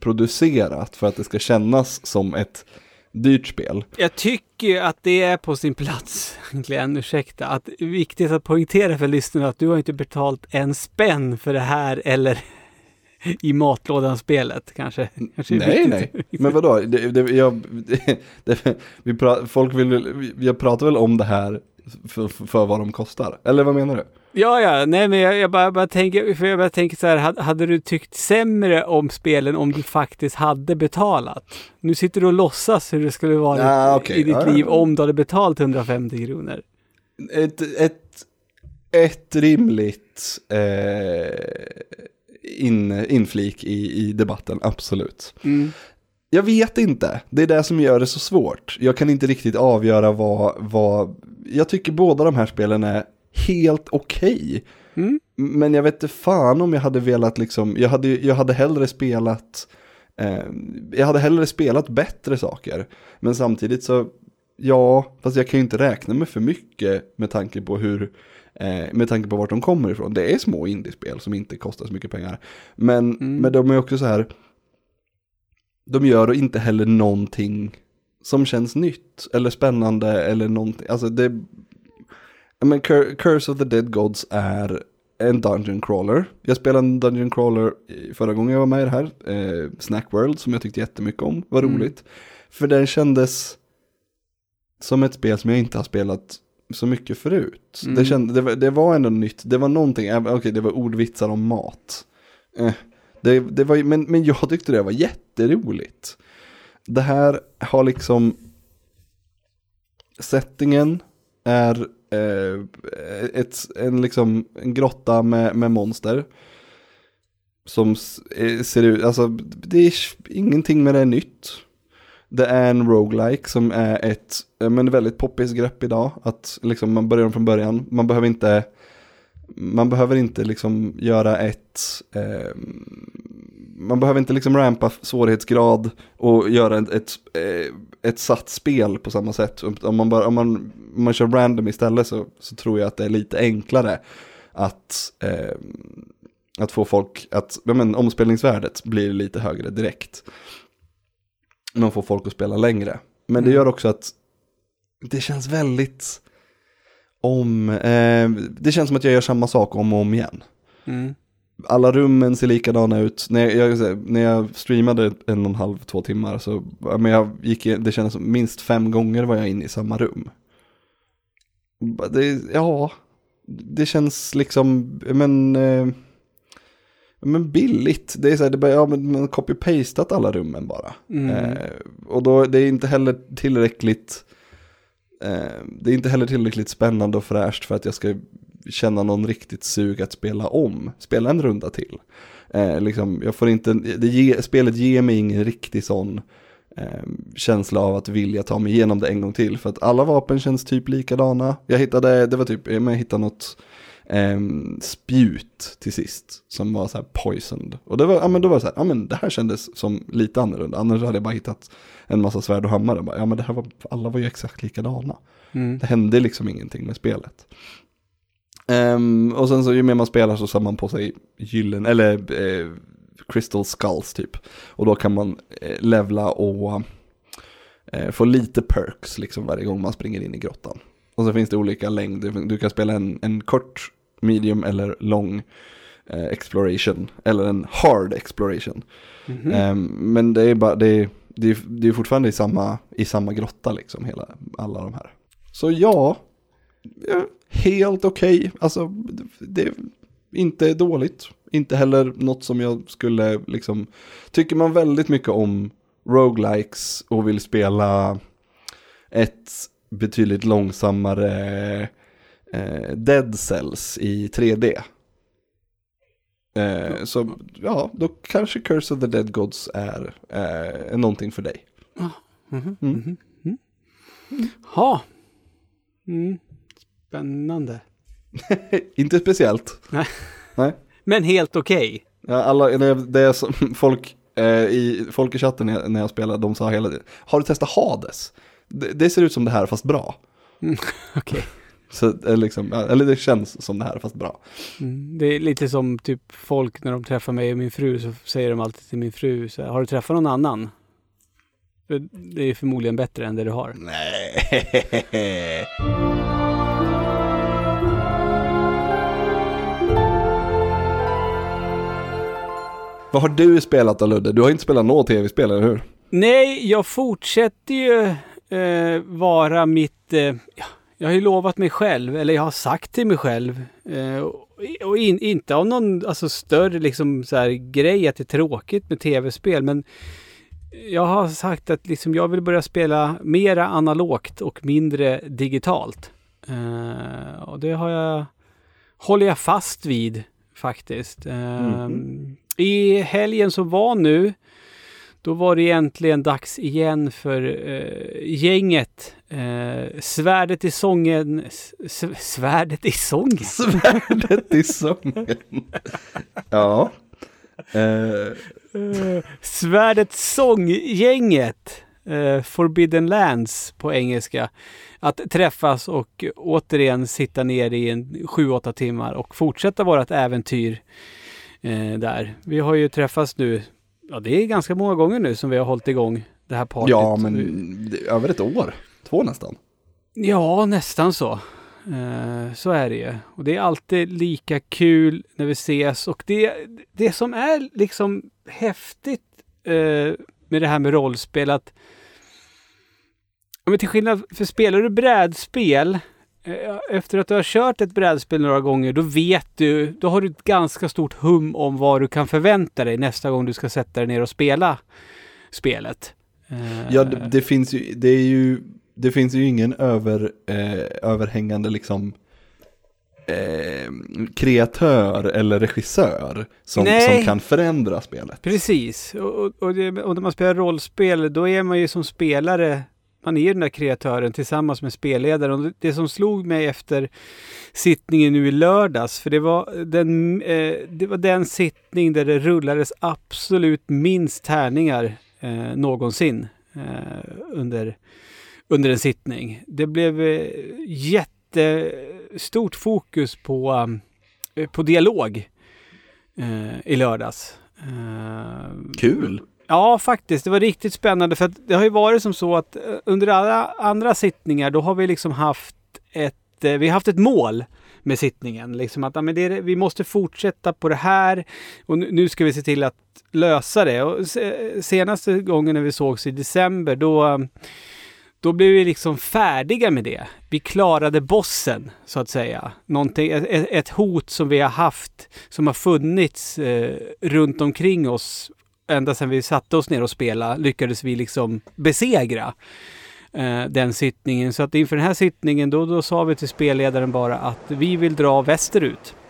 producerat för att det ska kännas som ett dyrt spel. Jag tycker att det är på sin plats, <laughs> egentligen, ursäkta, att viktigt att poängtera för lyssnarna att du har inte betalt en spänn för det här eller i matlådan-spelet kanske. kanske Nej, nej. Men vadå? Det, det, jag, <laughs> det, vi pra, folk vill, jag pratar väl om det här för, för vad de kostar? Eller vad menar du? Ja, ja, nej men jag, jag, bara, bara tänker, för jag bara tänker så här, hade, du tyckt sämre om spelen om du faktiskt hade betalat? Nu sitter du och låtsas hur det skulle vara Ah, okej. i ditt ja. liv om du hade betalt 150 kronor. ett, ett, ett rimligt eh, in, inflik i, i debatten, absolut. Mm. Jag vet inte, det är det som gör det så svårt. Jag kan inte riktigt avgöra vad, vad jag tycker båda de här spelen är helt okej. Mm. Men jag vet inte fan om jag hade velat liksom, jag hade, jag hade hellre spelat, eh, jag hade hellre spelat bättre saker. Men samtidigt så, ja, fast jag kan ju inte räkna med för mycket med tanke på hur, eh, med tanke på vart de kommer ifrån. Det är små indiespel som inte kostar så mycket pengar. Men, Mm. men de är också så här, de gör inte heller någonting som känns nytt eller spännande eller någonting. Alltså det, Ja, men Cur- Curse of the Dead Gods är en Dungeon Crawler. Jag spelade en Dungeon Crawler i- förra gången jag var med i det här. Eh, Snack World som jag tyckte jättemycket om. Var Mm. roligt. För den kändes som ett spel som jag inte har spelat så mycket förut. Mm. Det, kände, det, var, det var ändå nytt. Det var någonting, okej det var ordvitsar om mat. Eh, det, det var, men, men jag tyckte det var jätteroligt. Det här har liksom settingen är eh, ett, en, liksom, en grotta med, med monster. Som eh, ser ut, alltså det är ingenting med det är nytt. Det är en roguelike som är ett eh, men väldigt poppis grepp idag. Att liksom man börjar om från början. Man behöver inte man behöver inte liksom göra ett eh, man behöver inte liksom rampa svårighetsgrad och göra ett, ett, eh, ett satt spel på samma sätt. Om man, bara, om man, om man kör random istället så, så tror jag att det är lite enklare att, eh, att få folk att, ja men omspelningsvärdet blir lite högre direkt. Man får folk att spela längre. Men det Mm. gör också att det känns väldigt om, eh, det känns som att jag gör samma sak om och om igen Mm. alla rummen ser likadana ut. När jag, jag, när jag streamade en och en halv, två timmar så, men jag gick, det kändes som minst fem gånger var jag inne i samma rum. Det, ja, det känns liksom, men, eh, men billigt. Det är så här, det bara, ja men man copy-pastat alla rummen bara. Mm. Eh, och då, det är inte heller tillräckligt, eh, det är inte heller tillräckligt spännande och fräscht för att jag ska känna någon riktigt sug att spela om, spela en runda till. Eh, liksom, jag får inte, det ge, spelet ger mig ingen riktig sån eh, känsla av att vilja ta mig igenom det en gång till. För att alla vapen känns typ likadana. Jag hittade, det var typ, jag hittade något eh, spjut till sist som var så här poisoned. Och det var, ja men då var det så här, ja men det här kändes som lite annorlunda. Annars hade jag bara hittat en massa svärd och hammare. Bara, Ja men det här var, alla var ju exakt likadana. Mm. Det hände liksom ingenting med spelet. Ehm, och sen så ju mer man spelar så samlar man på sig gyllen, eller eh, crystal skulls typ. Och då kan man eh, levla och eh, få lite perks liksom varje gång man springer in i grottan. Och så finns det olika längd. Du- kan spela en, en kort, medium eller lång eh, exploration. Eller en hard exploration. Mhm. Ehm, men det är bara, det är, det är, det är fortfarande i samma, i samma grotta liksom, hela, alla de här. Så ja, eh, helt okej. Alltså, det- det är inte dåligt. Inte heller något som jag skulle liksom, tycker man väldigt mycket om roguelikes och vill spela ett betydligt långsammare eh, Dead Cells i 3D. Eh, så ja, då kanske Curse of the Dead Gods är eh, någonting för dig. Mhm. Mm. Mhm. Mm. Ha. Mm. Spännande. <laughs> Inte speciellt. Nej. <laughs> Nej. Men helt okej. Ja, alla, det är som folk, eh, i, folk i chatten när jag, när jag spelade, de sa hela tiden, har du testat Hades? Det, det ser ut som det här fast bra. <laughs> Okej. Så, eh, liksom, eller det känns som det här fast bra. Mm. Det är lite som typ folk när de träffar mig och min fru så säger de alltid till min fru så här, har du träffat någon annan? Det är förmodligen bättre än det du har. Nej. Vad har du spelat då Ludde? Du har inte spelat något tv-spel, eller hur? Nej, jag fortsätter ju eh, vara mitt... Eh, ja, jag har ju lovat mig själv, eller jag har sagt till mig själv, eh, och, in, inte av någon alltså, större liksom, så här, grej att det är tråkigt med tv-spel, men jag har sagt att liksom, jag vill börja spela mera analogt och mindre digitalt. Eh, och det har jag, håller jag fast vid faktiskt. Eh, I helgen som var nu, då var det egentligen dags igen för eh, gänget. Eh, svärdet i sången... Svärdet i sången? <laughs> Svärdet i sången. ja. Eh, Eh, svärdet sånggänget. Eh, Forbidden Lands på engelska. Att träffas och återigen sitta ner i en 7-8 timmar och fortsätta vårt äventyr eh, där. Vi har ju träffats nu, ja det är ganska många gånger nu som vi har hållit igång det här partyt. ja, men det, över ett år. Två nästan. Ja, nästan så. Eh, så är det ju. Och det är alltid lika kul när vi ses. Och det, det som är liksom häftigt eh, med det här med rollspel att men till skillnad för spelar du brädspel efter att du har kört ett brädspel några gånger, då vet du, då har du ett ganska stort hum om vad du kan förvänta dig nästa gång du ska sätta dig ner och spela spelet. Eh, Ja, det, det finns ju, det är ju, det finns ju ingen över, eh, överhängande liksom eh, kreatör eller regissör som, Nej. som kan förändra spelet. Precis, och, och, och, det, och när man spelar rollspel då är man ju som spelare, man är ju den där kreatören tillsammans med spelledaren. Och det- som slog mig efter sittningen nu i lördags, för det var den, eh, det var den sittning där det rullades absolut minst tärningar eh, någonsin eh, under, under en sittning. Det blev eh, jättestort fokus på, eh, på dialog eh, i lördags. Eh, Kul! Ja, faktiskt. Det var riktigt spännande för att det har ju varit som så att eh, under alla andra sittningar då har vi liksom haft ett, eh, vi har haft ett mål med sittningen. Liksom att ja, men det är, vi måste fortsätta på det här och nu, nu ska vi se till att lösa det. Och se, senaste gången när vi sågs i december då då blev vi liksom färdiga med det. Vi klarade bossen, så att säga. Någonting, ett, ett hot som vi har haft, som har funnits eh, runt omkring oss ända sedan vi satte oss ner och spelade, lyckades vi liksom besegra eh, den sittningen. Så att inför den här sittningen, då, då sa vi till spelledaren bara att vi vill dra västerut. <laughs>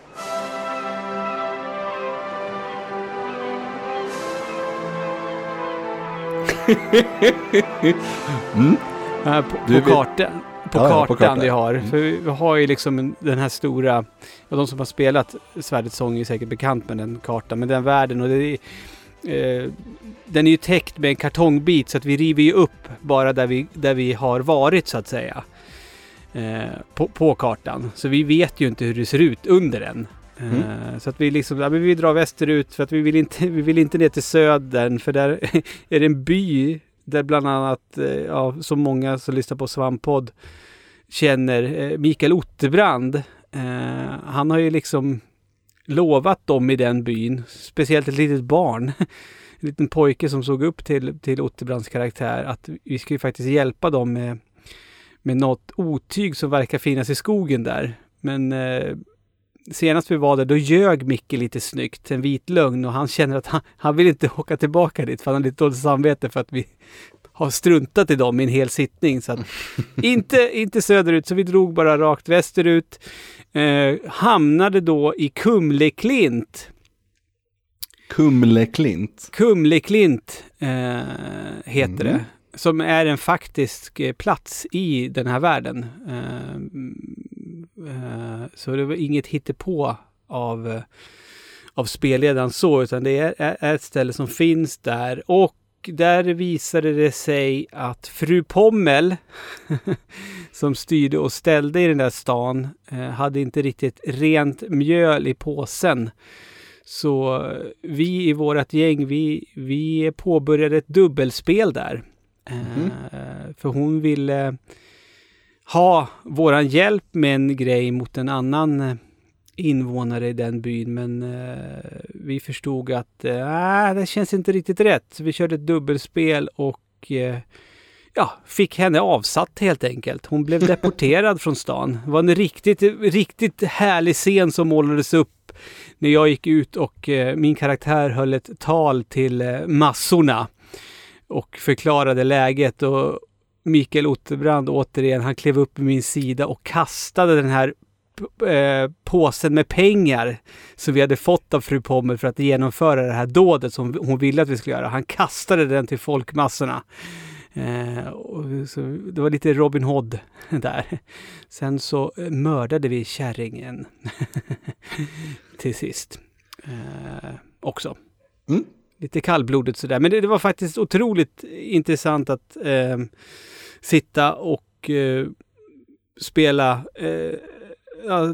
Mm. Eh, på, på kartan. På Ja, kartan på kartan. vi har. Mm. För vi har ju liksom en, den här stora, ja, de som har spelat Svärdets sång är säkert bekant med den kartan, men den världen och det är, eh, den är ju täckt med en kartongbit så att vi river ju upp bara där vi, där vi har varit så att säga. Eh, på, på kartan. Så vi vet ju inte hur det ser ut under den. Eh, Mm. Så att vi liksom, ja, vi drar västerut för att vi vill inte, vi vill inte ner till södern för där <laughs> är det en by där bland annat, eh, ja, så många som lyssnar på Svamppodd känner eh, Mikael Otterbrand. Han har ju liksom lovat dem i den byn, speciellt ett litet barn, <laughs> en liten pojke som såg upp till, till Otterbrands karaktär, att vi ska ju faktiskt hjälpa dem med, med något otyg som verkar finnas i skogen där. Men eh, senast vi var där, då ljög Micke lite snyggt, en vit lögn och han känner att han, han vill inte <laughs> åka tillbaka dit för han har lite dåligt samvete för att vi har struntat i dem i en hel sittning. Så att, <laughs> inte, inte söderut, så vi drog bara rakt västerut. Eh, hamnade då i Kumleklint. Kumleklint. Kumleklint eh, heter Mm. det. Som är en faktisk eh, plats i den här världen. Eh, eh, så det var inget hittepå av, eh, av spelledaren så, utan det är, är är ett ställe som finns där. Och där visade det sig att fru Pommel, <laughs> som styrde och ställde i den där stan, eh, hade inte riktigt rent mjöl i påsen. Så eh, vi i vårt gäng, vi, vi påbörjade ett dubbelspel där. Eh, för hon ville ha våran hjälp med en grej mot en annan invånare i den byn. Men eh, vi förstod att eh, det känns inte riktigt rätt. Så vi körde ett dubbelspel och eh, ja, fick henne avsatt helt enkelt. Hon blev <laughs> deporterad från stan. Det var en riktigt, riktigt härlig scen som målades upp när jag gick ut och eh, min karaktär höll ett tal till eh, massorna och förklarade läget och Mikael Otterbrand återigen, han klev upp vid min sida och kastade den här eh, påsen med pengar som vi hade fått av fru Pommel för att genomföra det här dådet som hon ville att vi skulle göra. Han kastade den till folkmassorna. Eh, och så det var lite Robin Hood där. Sen så eh, mördade vi kärringen <laughs> till sist. Eh, också. Mm. Lite kallblodigt sådär. Men det, det var faktiskt otroligt intressant att eh, sitta och spela.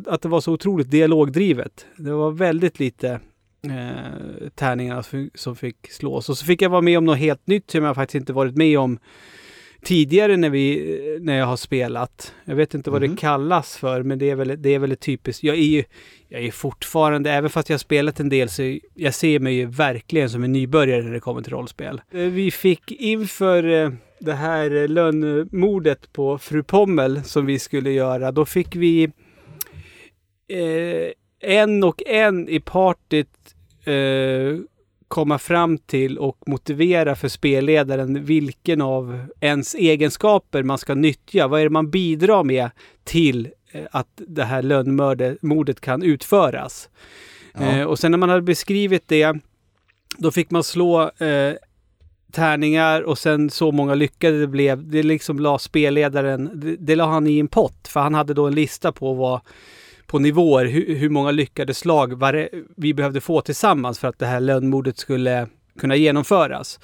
Att det var så otroligt dialogdrivet. Det var väldigt lite eh, tärningar som- fick slås. Och så fick jag vara med om något helt nytt som jag faktiskt inte varit med om tidigare när, vi, när jag har spelat. Jag vet inte vad Mhm. det kallas för, men det är väl, det är väl typiskt. Jag är ju jag är fortfarande, även fast jag har spelat en del, så jag ser mig ju verkligen som en nybörjare när det kommer till rollspel. Eh, Vi fick inför eh, det här eh, lönnmordet på fru Pommel som vi skulle göra, då fick vi eh, en och en i partyt eh, komma fram till och motivera för spelledaren vilken av ens egenskaper man ska nyttja. Vad är det man bidrar med till eh, att det här lönnmordet kan utföras. Ja. Eh, och sen när man hade beskrivit det, då fick man slå eh, tärningar och sen så många lyckade det blev. Det liksom la spelledaren, det, det la han i en pott för han hade då en lista på vad på nivåer hur, hur många lyckade slag var vi behövde få tillsammans för att det här lönnmordet skulle kunna genomföras.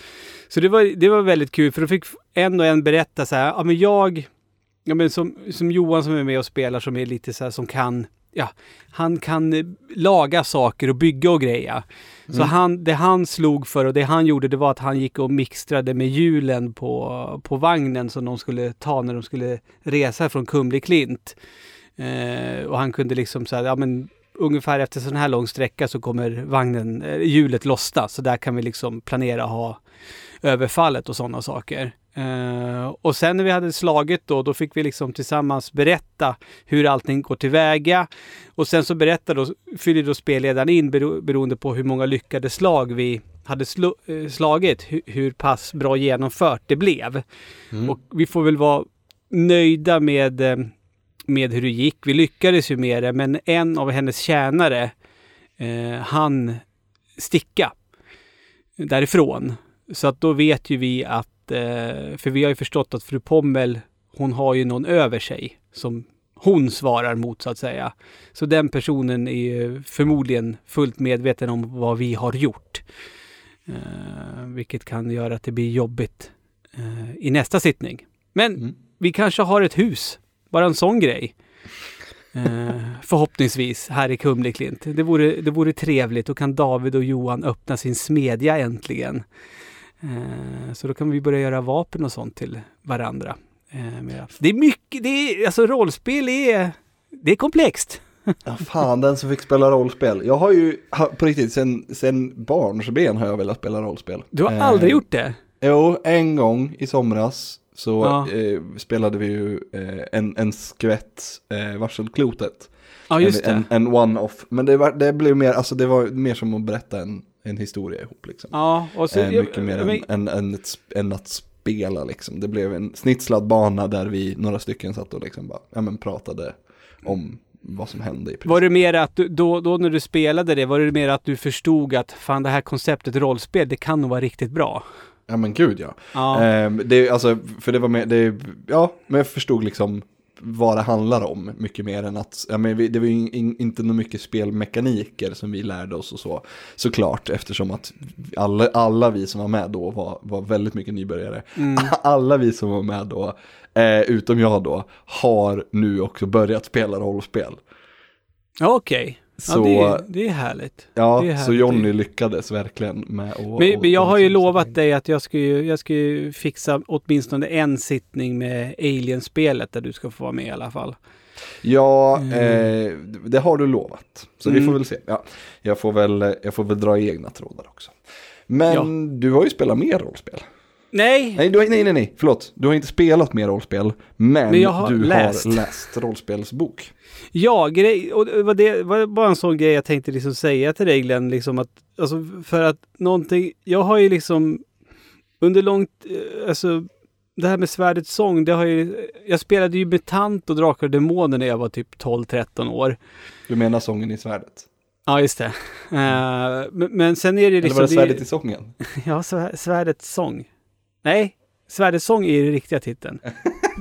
Så det var, det var väldigt kul för då fick en och en berätta så här, ja men jag, ja men som, som Johan som är med och spelar som är lite så här som kan, ja, han kan laga saker och bygga och greja. Så han, det han slog för och det han gjorde det var att han gick och mixtrade med hjulen på, på vagnen som de skulle ta när de skulle resa från Kumleklint. Eh, och han kunde liksom säga, ja men ungefär efter sån här lång sträcka så kommer vagnen, eh, hjulet lossna. Så där kan vi liksom planera ha överfallet och sådana saker. Eh, och sen när vi hade slagit då, då fick vi liksom tillsammans berätta hur allting går tillväga. Och sen så berättar då, fyller då spelledaren in bero, beroende på hur många lyckade slag vi hade slo, eh, slagit, hu, hur pass bra genomfört det blev. Mm. Och vi får väl vara nöjda med, eh, med hur det gick. Vi lyckades ju med det, men en av hennes tjänare eh, han sticka därifrån. Så att då vet ju vi att, eh, för vi har ju förstått att fru Pommel, hon har ju någon över sig som hon svarar mot så att säga. Så den personen är ju förmodligen fullt medveten om vad vi har gjort. Eh, vilket kan göra att det blir jobbigt eh, i nästa sittning. Men Mm. vi kanske har ett hus. Bara en sån grej. Eh, förhoppningsvis här i Kumleklint. Det vore, det vore trevligt. Då kan David och Johan öppna sin smedja äntligen. Eh, så då kan vi börja göra vapen och sånt till varandra. Eh. Det är mycket, det är, alltså rollspel är, det är komplext. Ja, fan, den som fick spela rollspel. Jag har ju, på riktigt, sen, sen barnsben har jag velat spela rollspel. Du har Eh, aldrig gjort det? Jo, en gång i somras så Ja. eh, spelade vi ju eh, en, en skvätt eh, varselklotet. Ja, just det. en, en, en one-off. Men det, var, det blev mer, alltså det var mer som att berätta en, en historia ihop liksom. Ja, och så... eh, mycket mer men- än, än, än, än att spela liksom. Det blev en snitslad bana där vi, några stycken satt och liksom bara, ja men pratade om vad som hände i princip. Var det mer att du, då, då när du spelade det, var det mer att du förstod att fan det här konceptet rollspel, det kan nog vara riktigt bra? Ja men gud ja. Ja. Ehm, det, alltså, för det var mer, det, ja, men jag förstod liksom vad det handlar om mycket mer än att, ja men vi, det var ju in, in, inte något mycket spelmekaniker som vi lärde oss och så, såklart, eftersom att alla, alla vi som var med då var, var väldigt mycket nybörjare. Mm. <laughs> Alla vi som var med då, eh, utom jag då, har nu också börjat spela rollspel. Okej. Så, Ja, det, ja, är- det är härligt. det är så härligt. Johnny lyckades verkligen med att... Men, men jag har ju lovat dig att jag ska ju, jag ska ju fixa åtminstone en sittning med Alien-spelet där du ska få vara med i alla fall. Ja, Mm. eh, det har du lovat. Så vi Mm. får väl se. Ja, jag, får väl, jag får väl dra egna trådar också. Men du har ju spelat mer rollspel. Nej! Nej, du nej, nej, nej, förlåt. Du har inte spelat mer rollspel, men, Men jag har du läst. har läst rollspelsbok. Ja, grej, och det var det var bara en sån grej jag tänkte liksom säga till dig Glenn, liksom att, alltså för att någonting, jag har ju liksom under långt, eh, alltså det här med svärdets sång, det har ju, jag spelade ju Betant och Drakar och Demoner när jag var typ 12-13 år. Du menar sången i svärdet? Ja, just det. Eh, men, men sen är det Eller liksom... var det svärdet det, i sången? <laughs> Ja, svär- Svärdets sång. Nej, Svärdets sång är den riktiga titeln.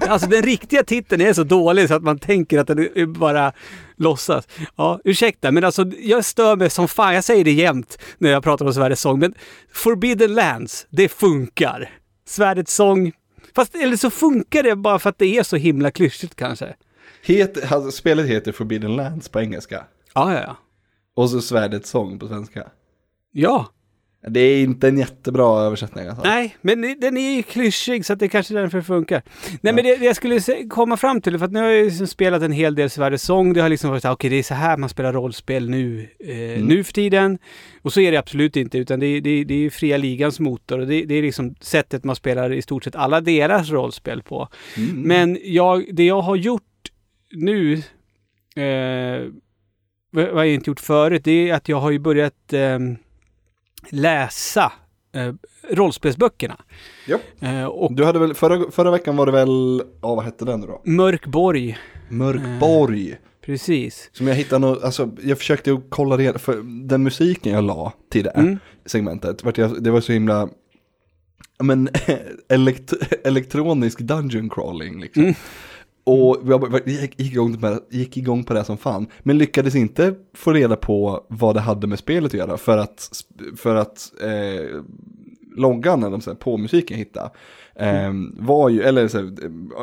Alltså den riktiga titeln är så dålig så att man tänker att den bara låtsas. Ja, ursäkta, men alltså jag stör mig som fan. Jag säger det jämt när jag pratar om Svärdets sång. Men Forbidden Lands, det funkar. Svärdets sång, fast eller så funkar det bara för att det är så himla klyschigt kanske. Het, alltså, spelet heter Forbidden Lands på engelska. Ja, ja, ja. Och så svärdets sång på svenska. Ja, Det är inte en jättebra översättning alltså. Nej, men det- den är ju klyschig så att det kanske därför funkar. Nej, men det, det jag skulle komma fram till, för att nu har jag liksom spelat en hel del Sveriges sång. Det har liksom varit okej, det är så här man spelar rollspel nu, eh, nu för tiden. Och så är det absolut inte, utan det, är- det, är- det är ju fria ligans motor och det, det är liksom sättet man spelar i stort sett alla deras rollspel på. Mm. Men jag, det jag har gjort nu, eh, vad jag inte gjort förut, det är att jag har ju börjat eh, läsa eh, rollspelsböckerna. Ja. Eh, och Du hade väl, förra, förra veckan var det väl, ja vad hette den då? Mörkborg, Mörkborg. precis. Som jag hittade något, alltså jag försökte ju kolla reda, för den musiken jag la till det Mm. segmentet, vart jag, det var så himla, men <laughs> elekt, elektronisk dungeon crawling liksom. Mm. Och jag gick, igång på det, gick igång på det som fan, men lyckades inte få reda på vad det hade med spelet att göra, för att, för att eh, loggan, eller så här, på musiken jag hittade, eh, var ju, eller så här,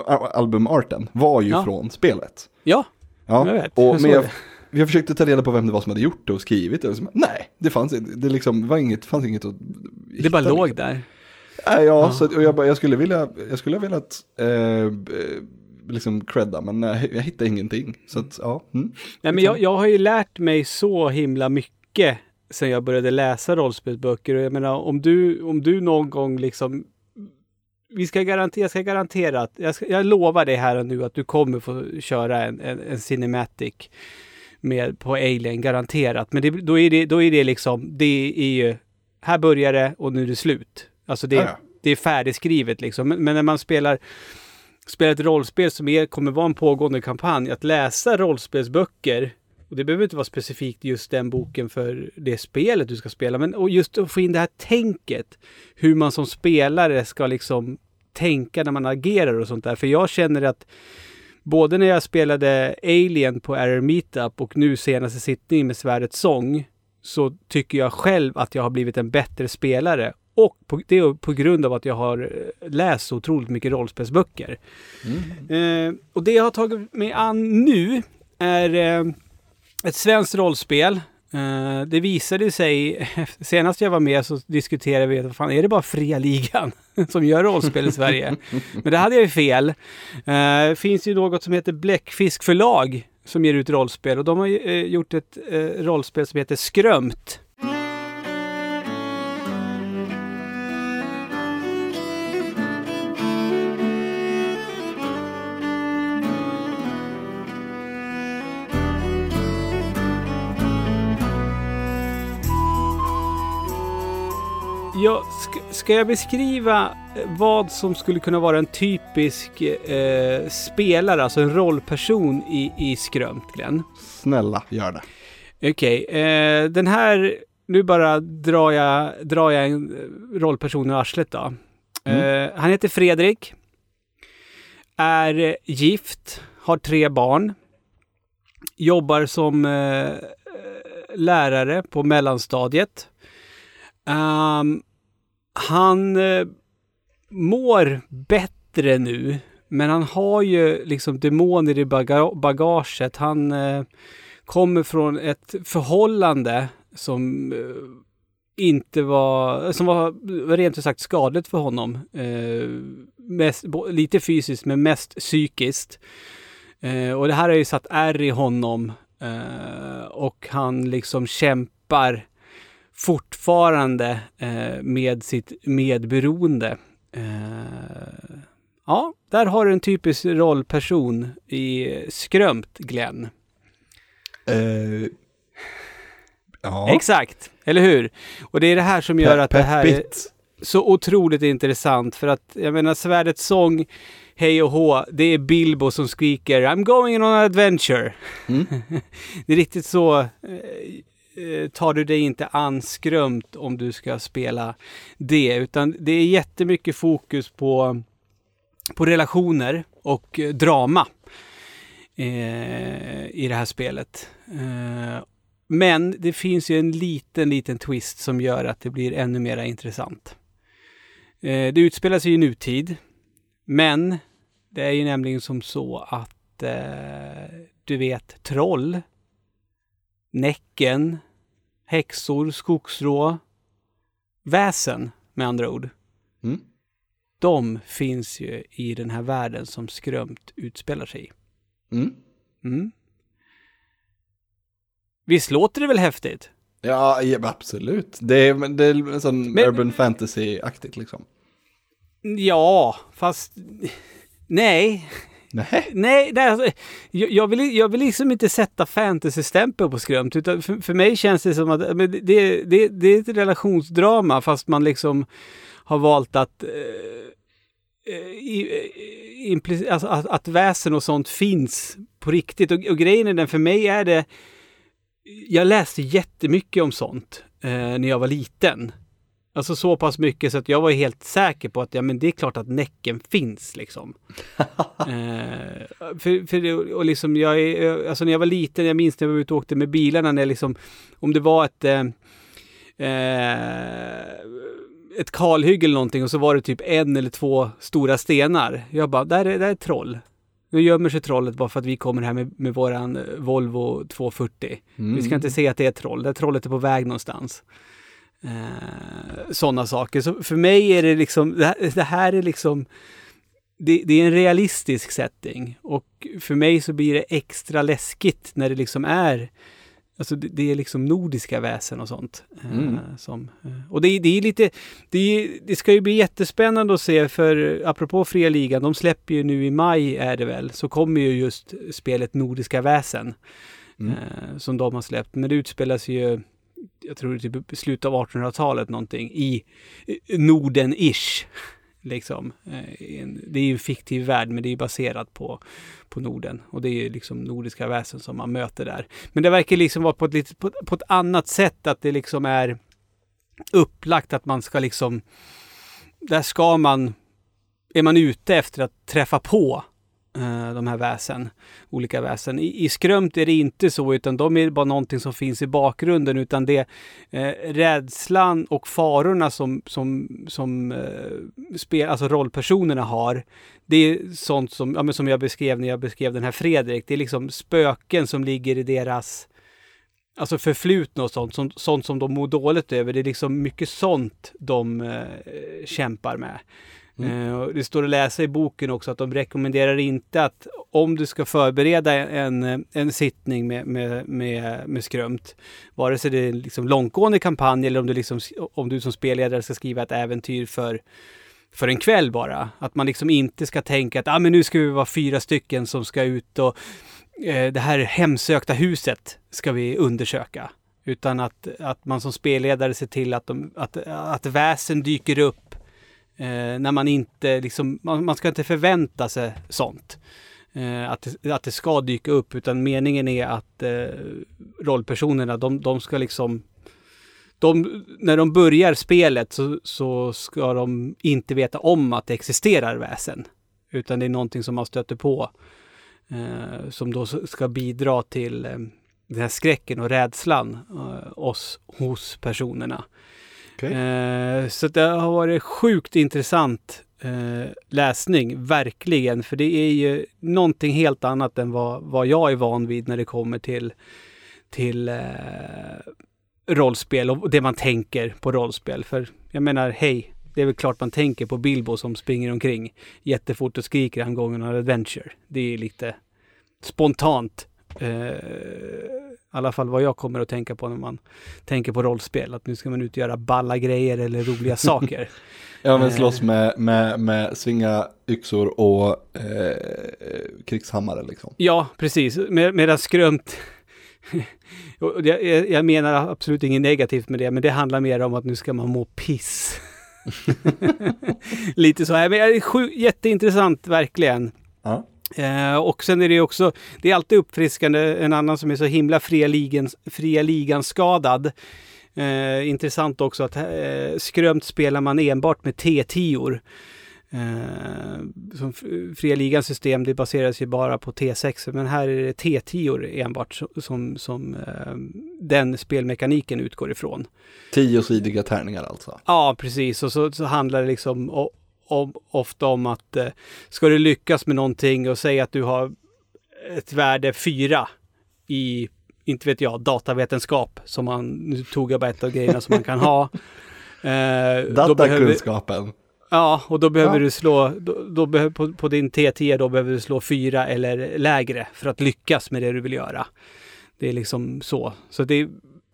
eh, albumarten var ju Ja. från spelet. Ja, Ja, Jag vet, och, jag jag, försökte ta reda på vem det var som hade gjort det och skrivit det. Och så, nej, det fanns. Det, liksom, var inget, fanns inget att det bara hitta, låg liksom. där. Nej, ja, så, att- och jag, jag skulle vilja, jag skulle velat eh, eh, liksom credda, men nej, jag hittade ingenting. Så att, ja. Mm. Nej, men jag, jag har ju lärt mig så himla mycket sen jag började läsa rollspelsböcker. Och jag menar, om du, om du någon gång liksom... Vi ska garantera, jag ska garantera att, jag, ska, jag lovar dig här och nu att du kommer få köra en, en, en cinematic med, på Alien, garanterat. Men det, då, är det, då är det liksom, det är ju, här börjar det och nu är det slut. Alltså det, Ja, ja. det är färdigskrivet liksom. Men, men när man spelar spela ett rollspel som är, kommer vara en pågående kampanj, att läsa rollspelsböcker, och det behöver inte vara specifikt just den boken för det spelet du ska spela, men och just att få in det här tänket, hur man som spelare ska liksom tänka när man agerar och sånt där. För jag känner att både när jag spelade Alien på Error Meetup och nu senaste sittningen med Svärdets sång, så tycker jag själv att jag har blivit en bättre spelare. Och på, det är på grund av att jag har eh, läst så otroligt mycket rollspelsböcker. Eh, och det jag har tagit mig an nu är eh, ett svenskt rollspel Eh, det visade sig, <laughs> senast jag var med så diskuterade vi, vad fan är det bara fria ligan <laughs> som gör rollspel i Sverige? <laughs> Men det hade jag ju fel. Eh, Det finns ju något som heter Bläckfisk förlag som ger ut rollspel och de har eh, gjort ett eh, rollspel som heter Skrömt. Ja, ska, ska jag beskriva eh, vad som skulle kunna vara en typisk eh, spelare, alltså en rollperson i, i Skrömt, Glenn? Snälla, gör det. Okej, eh, den här... Nu bara drar jag, drar jag en eh, rollperson i arslet då. Mm. Eh, han heter Fredrik. Är eh, gift, har tre barn. Jobbar som lärare på mellanstadiet. Ehm, han eh, mår bättre nu, men han har ju liksom demoner i baga- bagaget. Han eh, kommer från ett förhållande som eh, inte var, som var rent ut sagt skadligt för honom. Eh, mest, lite fysiskt men mest psykiskt. Eh, och det här har ju satt ärr i honom eh, och han liksom kämpar fortfarande eh, med sitt medberoende. Eh, ja, där har du en typisk rollperson i Skrömt, Glenn. Eh, ja. Exakt, eller hur? Och det är det här som gör att det här är så otroligt intressant. För att, jag menar, Svärdets sång, hej och hå, det är Bilbo som skriker I'm going on an adventure. Mm. <laughs> det är riktigt så eh, Eh, tar du dig inte an skrömt om du ska spela det. Utan det är jättemycket fokus på, på relationer och eh, drama eh, i det här spelet. Eh, men det finns ju en liten, liten twist som gör att det blir ännu mer intressant. Eh, det utspelar sig i nutid, men det är ju nämligen som så att eh, du vet troll, Näcken, häxor, skogsrå, väsen med andra ord. Mm. De finns ju i den här världen som skrömt utspelar sig i. Mm. Mm. Visst låter det väl häftigt? Ja, ja, absolut. Det är, det är sån Men- urban fantasy-aktigt liksom. Ja, fast <laughs> nej. Nej. Nej, nej alltså, jag, jag, vill, jag vill liksom inte sätta fantasy-stämpel på skrömt. Utan för, för mig känns det som att men det, det, det är ett relationsdrama fast man liksom har valt att, eh, eh i, eh, alltså, att, att väsen och sånt finns på riktigt. Och, och grejen är den, för mig är det... Jag läste jättemycket om sånt eh, när jag var liten. Alltså så pass mycket så att jag var helt säker på att ja, men det är klart att Näcken finns liksom. <laughs> eh, för, för det, och liksom jag är, alltså när jag var liten, jag minns när jag var ute och åkte med bilarna när jag liksom, om det var ett eh, eh, ett kalhygge eller någonting och så var det typ en eller två stora stenar. Jag bara, där är, där är ett troll. Nu gömmer sig trollet bara för att vi kommer här med, med våran eh, Volvo 240. Mm. Vi ska inte se att det är ett troll. Det trollet är på väg någonstans. Eh, Sådana saker. Så för mig är det liksom, det här, det här är liksom, det, det är en realistisk setting. Och för mig så blir det extra läskigt när det liksom är, alltså det, det är liksom nordiska väsen och sånt. eh, Mm. som, eh, och det, det är lite, det, det ska ju bli jättespännande att se för apropå Fria Ligan, de släpper ju nu i maj är det väl, så kommer ju just spelet Nordiska väsen Mm. eh, som de har släppt. Men det utspelar sig ju, jag tror det är typ slutet av 1800-talet någonting, i Norden-ish. <laughs> Liksom. Eh, det är ju en fiktiv värld, men det är ju baserat på, på Norden. Och det är ju liksom nordiska väsen som man möter där. Men det verkar liksom vara på ett, lite, på, på ett annat sätt, att det liksom är upplagt att man ska liksom, där ska man, är man ute efter att träffa på Eh, de här väsen, olika väsen. I, I skrömt är det inte så, utan de är bara någonting som finns i bakgrunden, utan det eh, rädslan och farorna som, som, som eh, spel, alltså rollpersonerna har. Det är sånt som, ja, men som jag beskrev när jag beskrev den här Fredrik. Det är liksom spöken som ligger i deras alltså förflutna och sånt, sånt, sånt som de mår dåligt över. Det är liksom mycket sånt de eh, kämpar med. Mm. Eh, och det står att läsa i boken också att de rekommenderar inte att om du ska förbereda en, en sittning med, med, med, med skrömt, vare sig det är en liksom långtgående kampanj eller om du, liksom, om du som spelledare ska skriva ett äventyr för för en kväll bara. Att man liksom inte ska tänka att ah, men nu ska vi vara fyra stycken som ska ut och eh, det här hemsökta huset ska vi undersöka. Utan att, att man som spelledare ser till att, de, att, att väsen dyker upp eh, när man inte liksom, man, man ska inte förvänta sig sånt. Eh, att, det, att det ska dyka upp utan meningen är att eh, rollpersonerna de, de ska liksom de, när de börjar spelet så, så ska de inte veta om att det existerar väsen. Utan det är någonting som man stöter på. Eh, som då ska bidra till eh, den här skräcken och rädslan eh, oss, hos personerna. Okay. Eh, så det har varit sjukt intressant eh, läsning, verkligen. För det är ju någonting helt annat än vad, vad jag är van vid när det kommer till, till eh, rollspel och det man tänker på rollspel. För jag menar, hej, det är väl klart man tänker på Bilbo som springer omkring jättefort och skriker han gången av adventure. Det är lite spontant. Eh, i alla fall vad jag kommer att tänka på när man tänker på rollspel. Att nu ska man ut och göra balla grejer eller roliga <laughs> saker. Ja men Eh. slåss med, med, med svinga yxor och eh, krigshammare liksom. Ja, precis. Med, medan skrömt... <laughs> jag, jag- menar absolut inget negativt med det, men det handlar mer om att nu ska man må piss. <laughs> Lite så här. Men det är sju, jätteintressant, verkligen. Ja. Eh, och sen är det också, det är alltid uppfriskande, en annan som är så himla fria ligan, fria ligan skadad. Eh, intressant också att eh, skrömt spelar man enbart med T10. Eh, som fria ligans system, det baseras ju bara på T6, men här är det T10 enbart som, som, eh, den spelmekaniken utgår ifrån. Tiosidiga tärningar alltså. Ja, precis. Och så, så handlar det liksom om, ofta om att eh, ska du lyckas med någonting och säga att du har ett värde 4 i, inte vet jag, datavetenskap som man, nu tog jag bara ett av grejerna som man kan ha. <laughs> Eh, Datakunskapen. ja, och då behöver Ja. du slå, då, då behöver, på, på din T10 då behöver du slå 4 eller lägre för att lyckas med det du vill göra. Det är liksom så. Så det är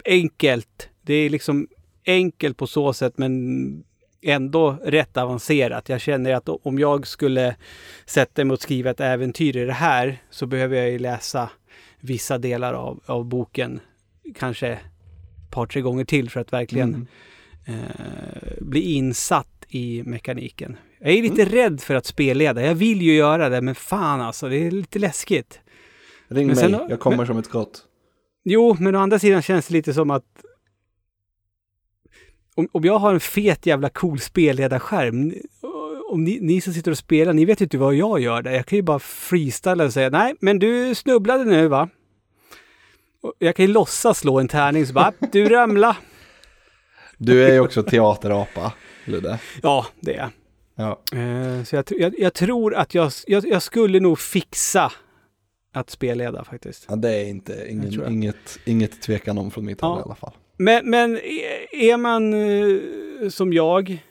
enkelt. Det är liksom enkelt på så sätt men ändå rätt avancerat. Jag känner att om jag skulle sätta mig och skriva ett äventyr i det här så behöver jag ju läsa vissa delar av, av boken kanske ett par, tre gånger till för att verkligen Mm. eh, bli insatt i mekaniken. Jag är lite rädd för att spelleda. Jag vill ju göra det, men fan alltså, det är lite läskigt. Ring Men mig, sen- jag kommer som ett skott. Jo, men å andra sidan känns det lite som att om, om jag har en fet jävla cool spelledarskärm, om ni, ni som sitter och spelar, ni vet ju inte vad jag gör där. Jag kan ju bara freestyla och säga nej, men du snubblade nu va? Och Jag kan ju låtsas slå en tärning så bara, du ramla. Du är ju också teaterapa, Ludde. Ja, det är. Ja. Eh, Så jag, jag, jag tror att jag, jag, jag skulle nog fixa att spelleda faktiskt. ja, det är inte, ingen, inget, inget tvekan om från mitt Ja. håll i alla fall. Men, men e, är- man eh, som jag,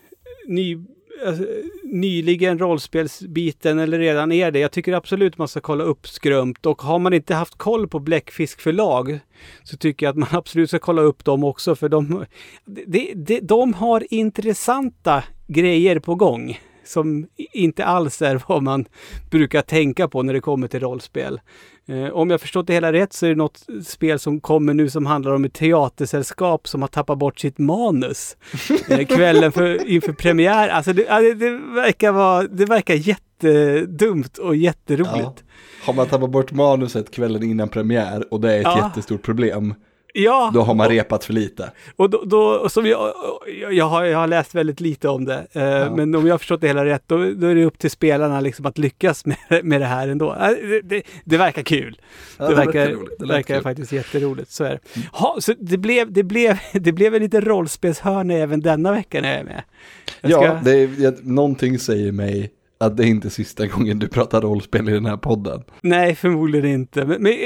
ny, alltså, nyligen rollspelsbiten eller redan är det. Jag tycker absolut man ska kolla upp Skrömt och har man inte haft koll på Bläckfisk förlag så tycker jag att man <laughs> absolut ska kolla upp dem också för de, de, de, de har intressanta grejer på gång som inte alls är vad man brukar tänka på när det kommer till rollspel. Eh, om jag förstått det hela rätt så är det något spel som kommer nu som handlar om ett teatersällskap som har tappat bort sitt manus. <laughs> Eh, kvällen för, inför premiär. Alltså det, ja, det, det verkar vara, det verkar jättedumt och jätteroligt. Har man tappat bort manuset kvällen innan premiär och det är ett Ja. jättestort problem, Ja, då har man repat för lite. och då, då som jag, jag, har, jag har läst väldigt lite om det. Eh, Men om jag har förstått det hela rätt, då, då är det upp till spelarna liksom att lyckas med, med det här ändå. Eh, Det, det, det verkar kul. Ja, det det verkar, verkar roligt. Det verkar kul. faktiskt jätteroligt. Så är det. Ha, så det, blev, det, blev, <laughs> det blev en liten rollspelshörna även denna vecka när jag är med. Jag Ja, ska- det är, någonting säger mig att det är inte sista gången du pratar rollspel i den här podden. Nej, förmodligen inte. Men, men eh,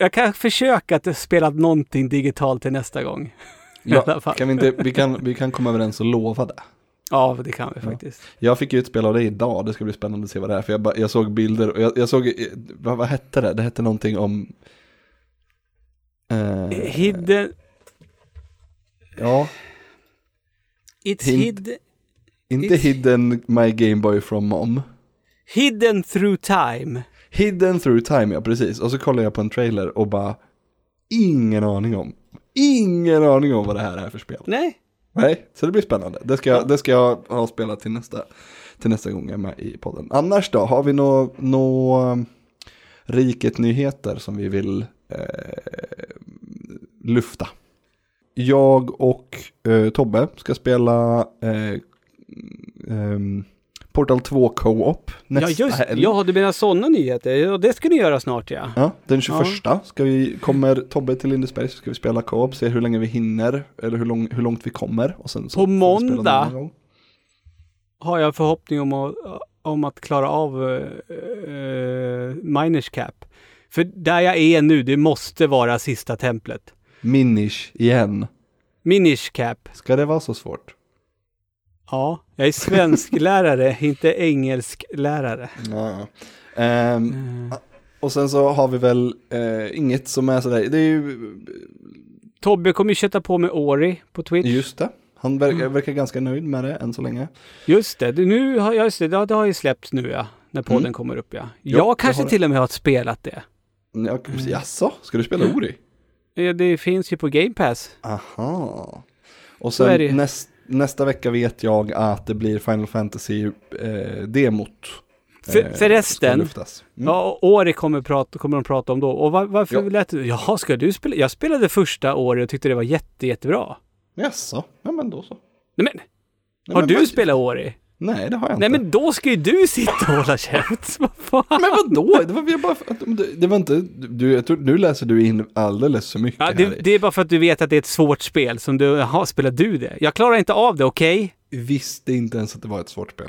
jag kan försöka att spela någonting digitalt till nästa gång. <laughs> Ja, kan vi, inte, vi, kan, vi kan komma överens och lova det. Ja, det kan vi Ja. faktiskt. Jag fick ju ett spel av dig idag, det ska bli spännande att se vad det är. För jag, bara, jag såg bilder och jag, jag såg, eh, vad, vad hette det? Det hette någonting om... Eh, Hidden... Ja, It's Hint. hid, inte It's- Hidden My Game Boy from Mom. hidden through time. Hidden Through Time, ja precis. Och så kollade jag på en trailer och bara, ingen aning om. Ingen aning om vad det här är för spel. Nej. Nej, så det blir spännande. Det ska, det ska jag ha spelat till nästa, till nästa gång jag är med i podden. Annars då, har vi några nå, um, riket-nyheter som vi vill eh, lufta? Jag och eh, Tobbe ska spela eh, ehm, Portal 2 Co-op nästa Ja, just helg. Ja, du menar sådana nyheter. Ja, det ska ni göra snart ja. Ja, den 21 ska vi, kommer Tobbe till Lindesberg så ska vi spela co-op, se hur länge vi hinner, eller hur, lång, hur långt vi kommer. Och sen så På måndag? Har jag förhoppning om att, om att klara av uh, Miners Cap. För där jag är nu, det måste vara sista templet. Minish igen. Minish Cap. Ska det vara så svårt? Ja, jag är svensklärare, <laughs> inte engelsklärare. Ja, ja. Ehm, Eh, och sen så har vi väl eh, inget som är sådär, det är ju Tobbe kommer ju köta på med Ori på Twitch. just det. Han verkar, Mm. verkar ganska nöjd med det än så länge. Just det, nu har, ja, just det, det, har ju släppts nu ja. När podden Mm. kommer upp ja. Ja, Jag kanske till och med har spelat det. Ja, Mm. Jaså, ska du spela Ori? Eh, Det finns ju på Game Pass. Aha. Och sen näst, nästa vecka vet jag att det blir Final Fantasy-demot. För, förresten, luftas. Mm. ja, Ori kommer, prata, kommer de prata om då. Och var, varför Ja. lät du? Jaha, ska du spela? Jag spelade första Ori och tyckte det var jätte, jättebra. Jaså, ja men då så. Nej men, Nej, har men du spelat Ori? Nej, det har jag Nej inte. men då ska ju du sitta och hålla käft. <laughs> Vad fan? Men vadå? Det var, jag bara, det var inte, du, jag tror, nu läser du in alldeles för mycket Ja, här det, i. det är bara för att du vet att det är ett svårt spel som du, jaha, spelar du det? Jag klarar inte av det, okej? Visste inte ens att det var ett svårt spel.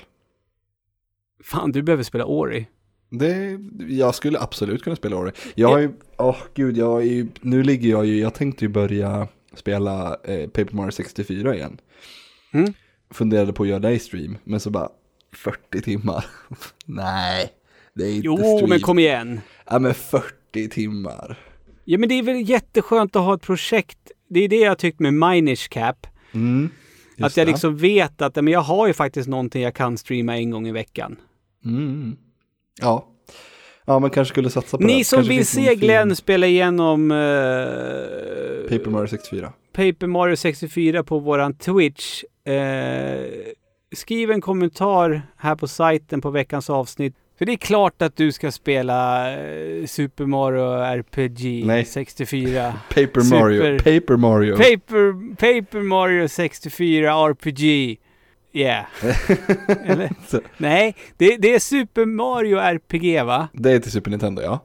Fan, du behöver spela Ori. Det, jag skulle absolut kunna spela Ori. Jag har ju, åh gud, jag är ju, nu ligger jag ju, jag tänkte ju börja spela eh, Paper Mario 64 igen. Mm. Funderade på att göra det i stream, men så bara 40 timmar. <laughs> Nej, det är inte Jo, stream. men kom igen. Ja men 40 timmar. Ja, men det är väl jätteskönt att ha ett projekt. Det är det jag tyckt med Minish Cap. Mm, att jag det. liksom vet att men jag har ju faktiskt någonting jag kan streama en gång i veckan. Mm. Ja. Ja, man kanske skulle satsa på det. Ni som Kanske vill se Glenn spela igenom eh, Paper Mario 64. Paper Mario 64 på våran Twitch. Eh, skriv en kommentar här på sajten på veckans avsnitt. För det är klart att du ska spela eh, Super Mario RPG Nej. 64. <laughs> Paper Super- Mario. Paper Mario. Paper, Paper Mario 64 RPG. Yeah. <laughs> Eller? Nej, det, det är Super Mario RPG va? det är till Super Nintendo, ja.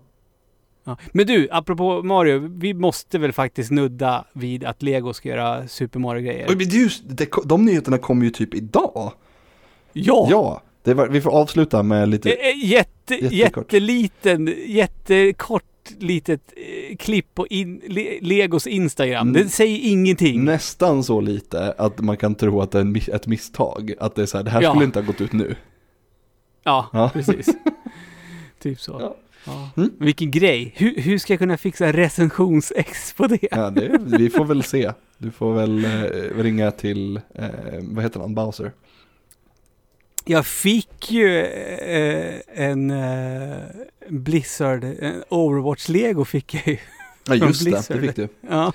Ja. Men du, apropå Mario, vi måste väl faktiskt nudda vid att Lego ska göra Super Mario-grejer? Just, det, de nyheterna kom ju typ idag. Ja! Ja, var, vi får avsluta med lite... Eh, eh, Jätte, Jättekort. jätteliten, jättekort litet eh, klipp på in, Le, Legos Instagram. Mm. Det säger ingenting. Nästan så lite att man kan tro att det är ett misstag. Att det är så här, det här Ja. skulle inte ha gått ut nu. Ja, Ja. precis. <laughs> typ så. Ja. Ja. Mm. Vilken grej. Hur, hur ska jag kunna fixa recensions-ex på det? Ja, det, vi får väl se. Du får väl eh, ringa till, eh, vad heter han, Bowser. Jag fick ju eh, en eh, Blizzard, en Overwatch-lego fick jag ju. Ja, just det, det fick du. Ja,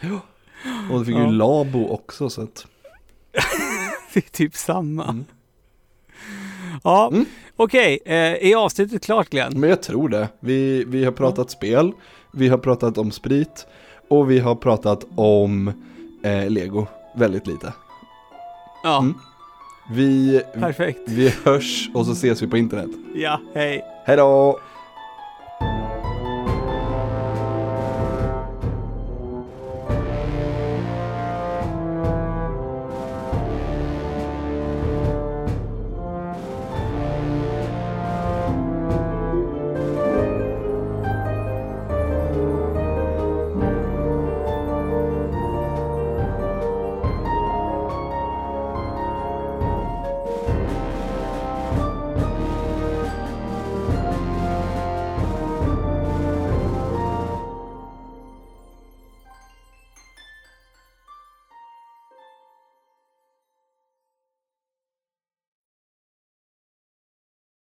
Och du fick Ja. ju Labo också, så att... <laughs> det är typ samma. Mm. Ja, Mm. okej. Eh, är avsnittet klart Glenn? Men jag tror det. Vi, vi har pratat spel, vi har pratat om sprit och vi har pratat om eh, Lego väldigt lite. Ja, Mm. Vi, perfekt. vi hörs och så ses vi på internet. Ja, hej. Hej då!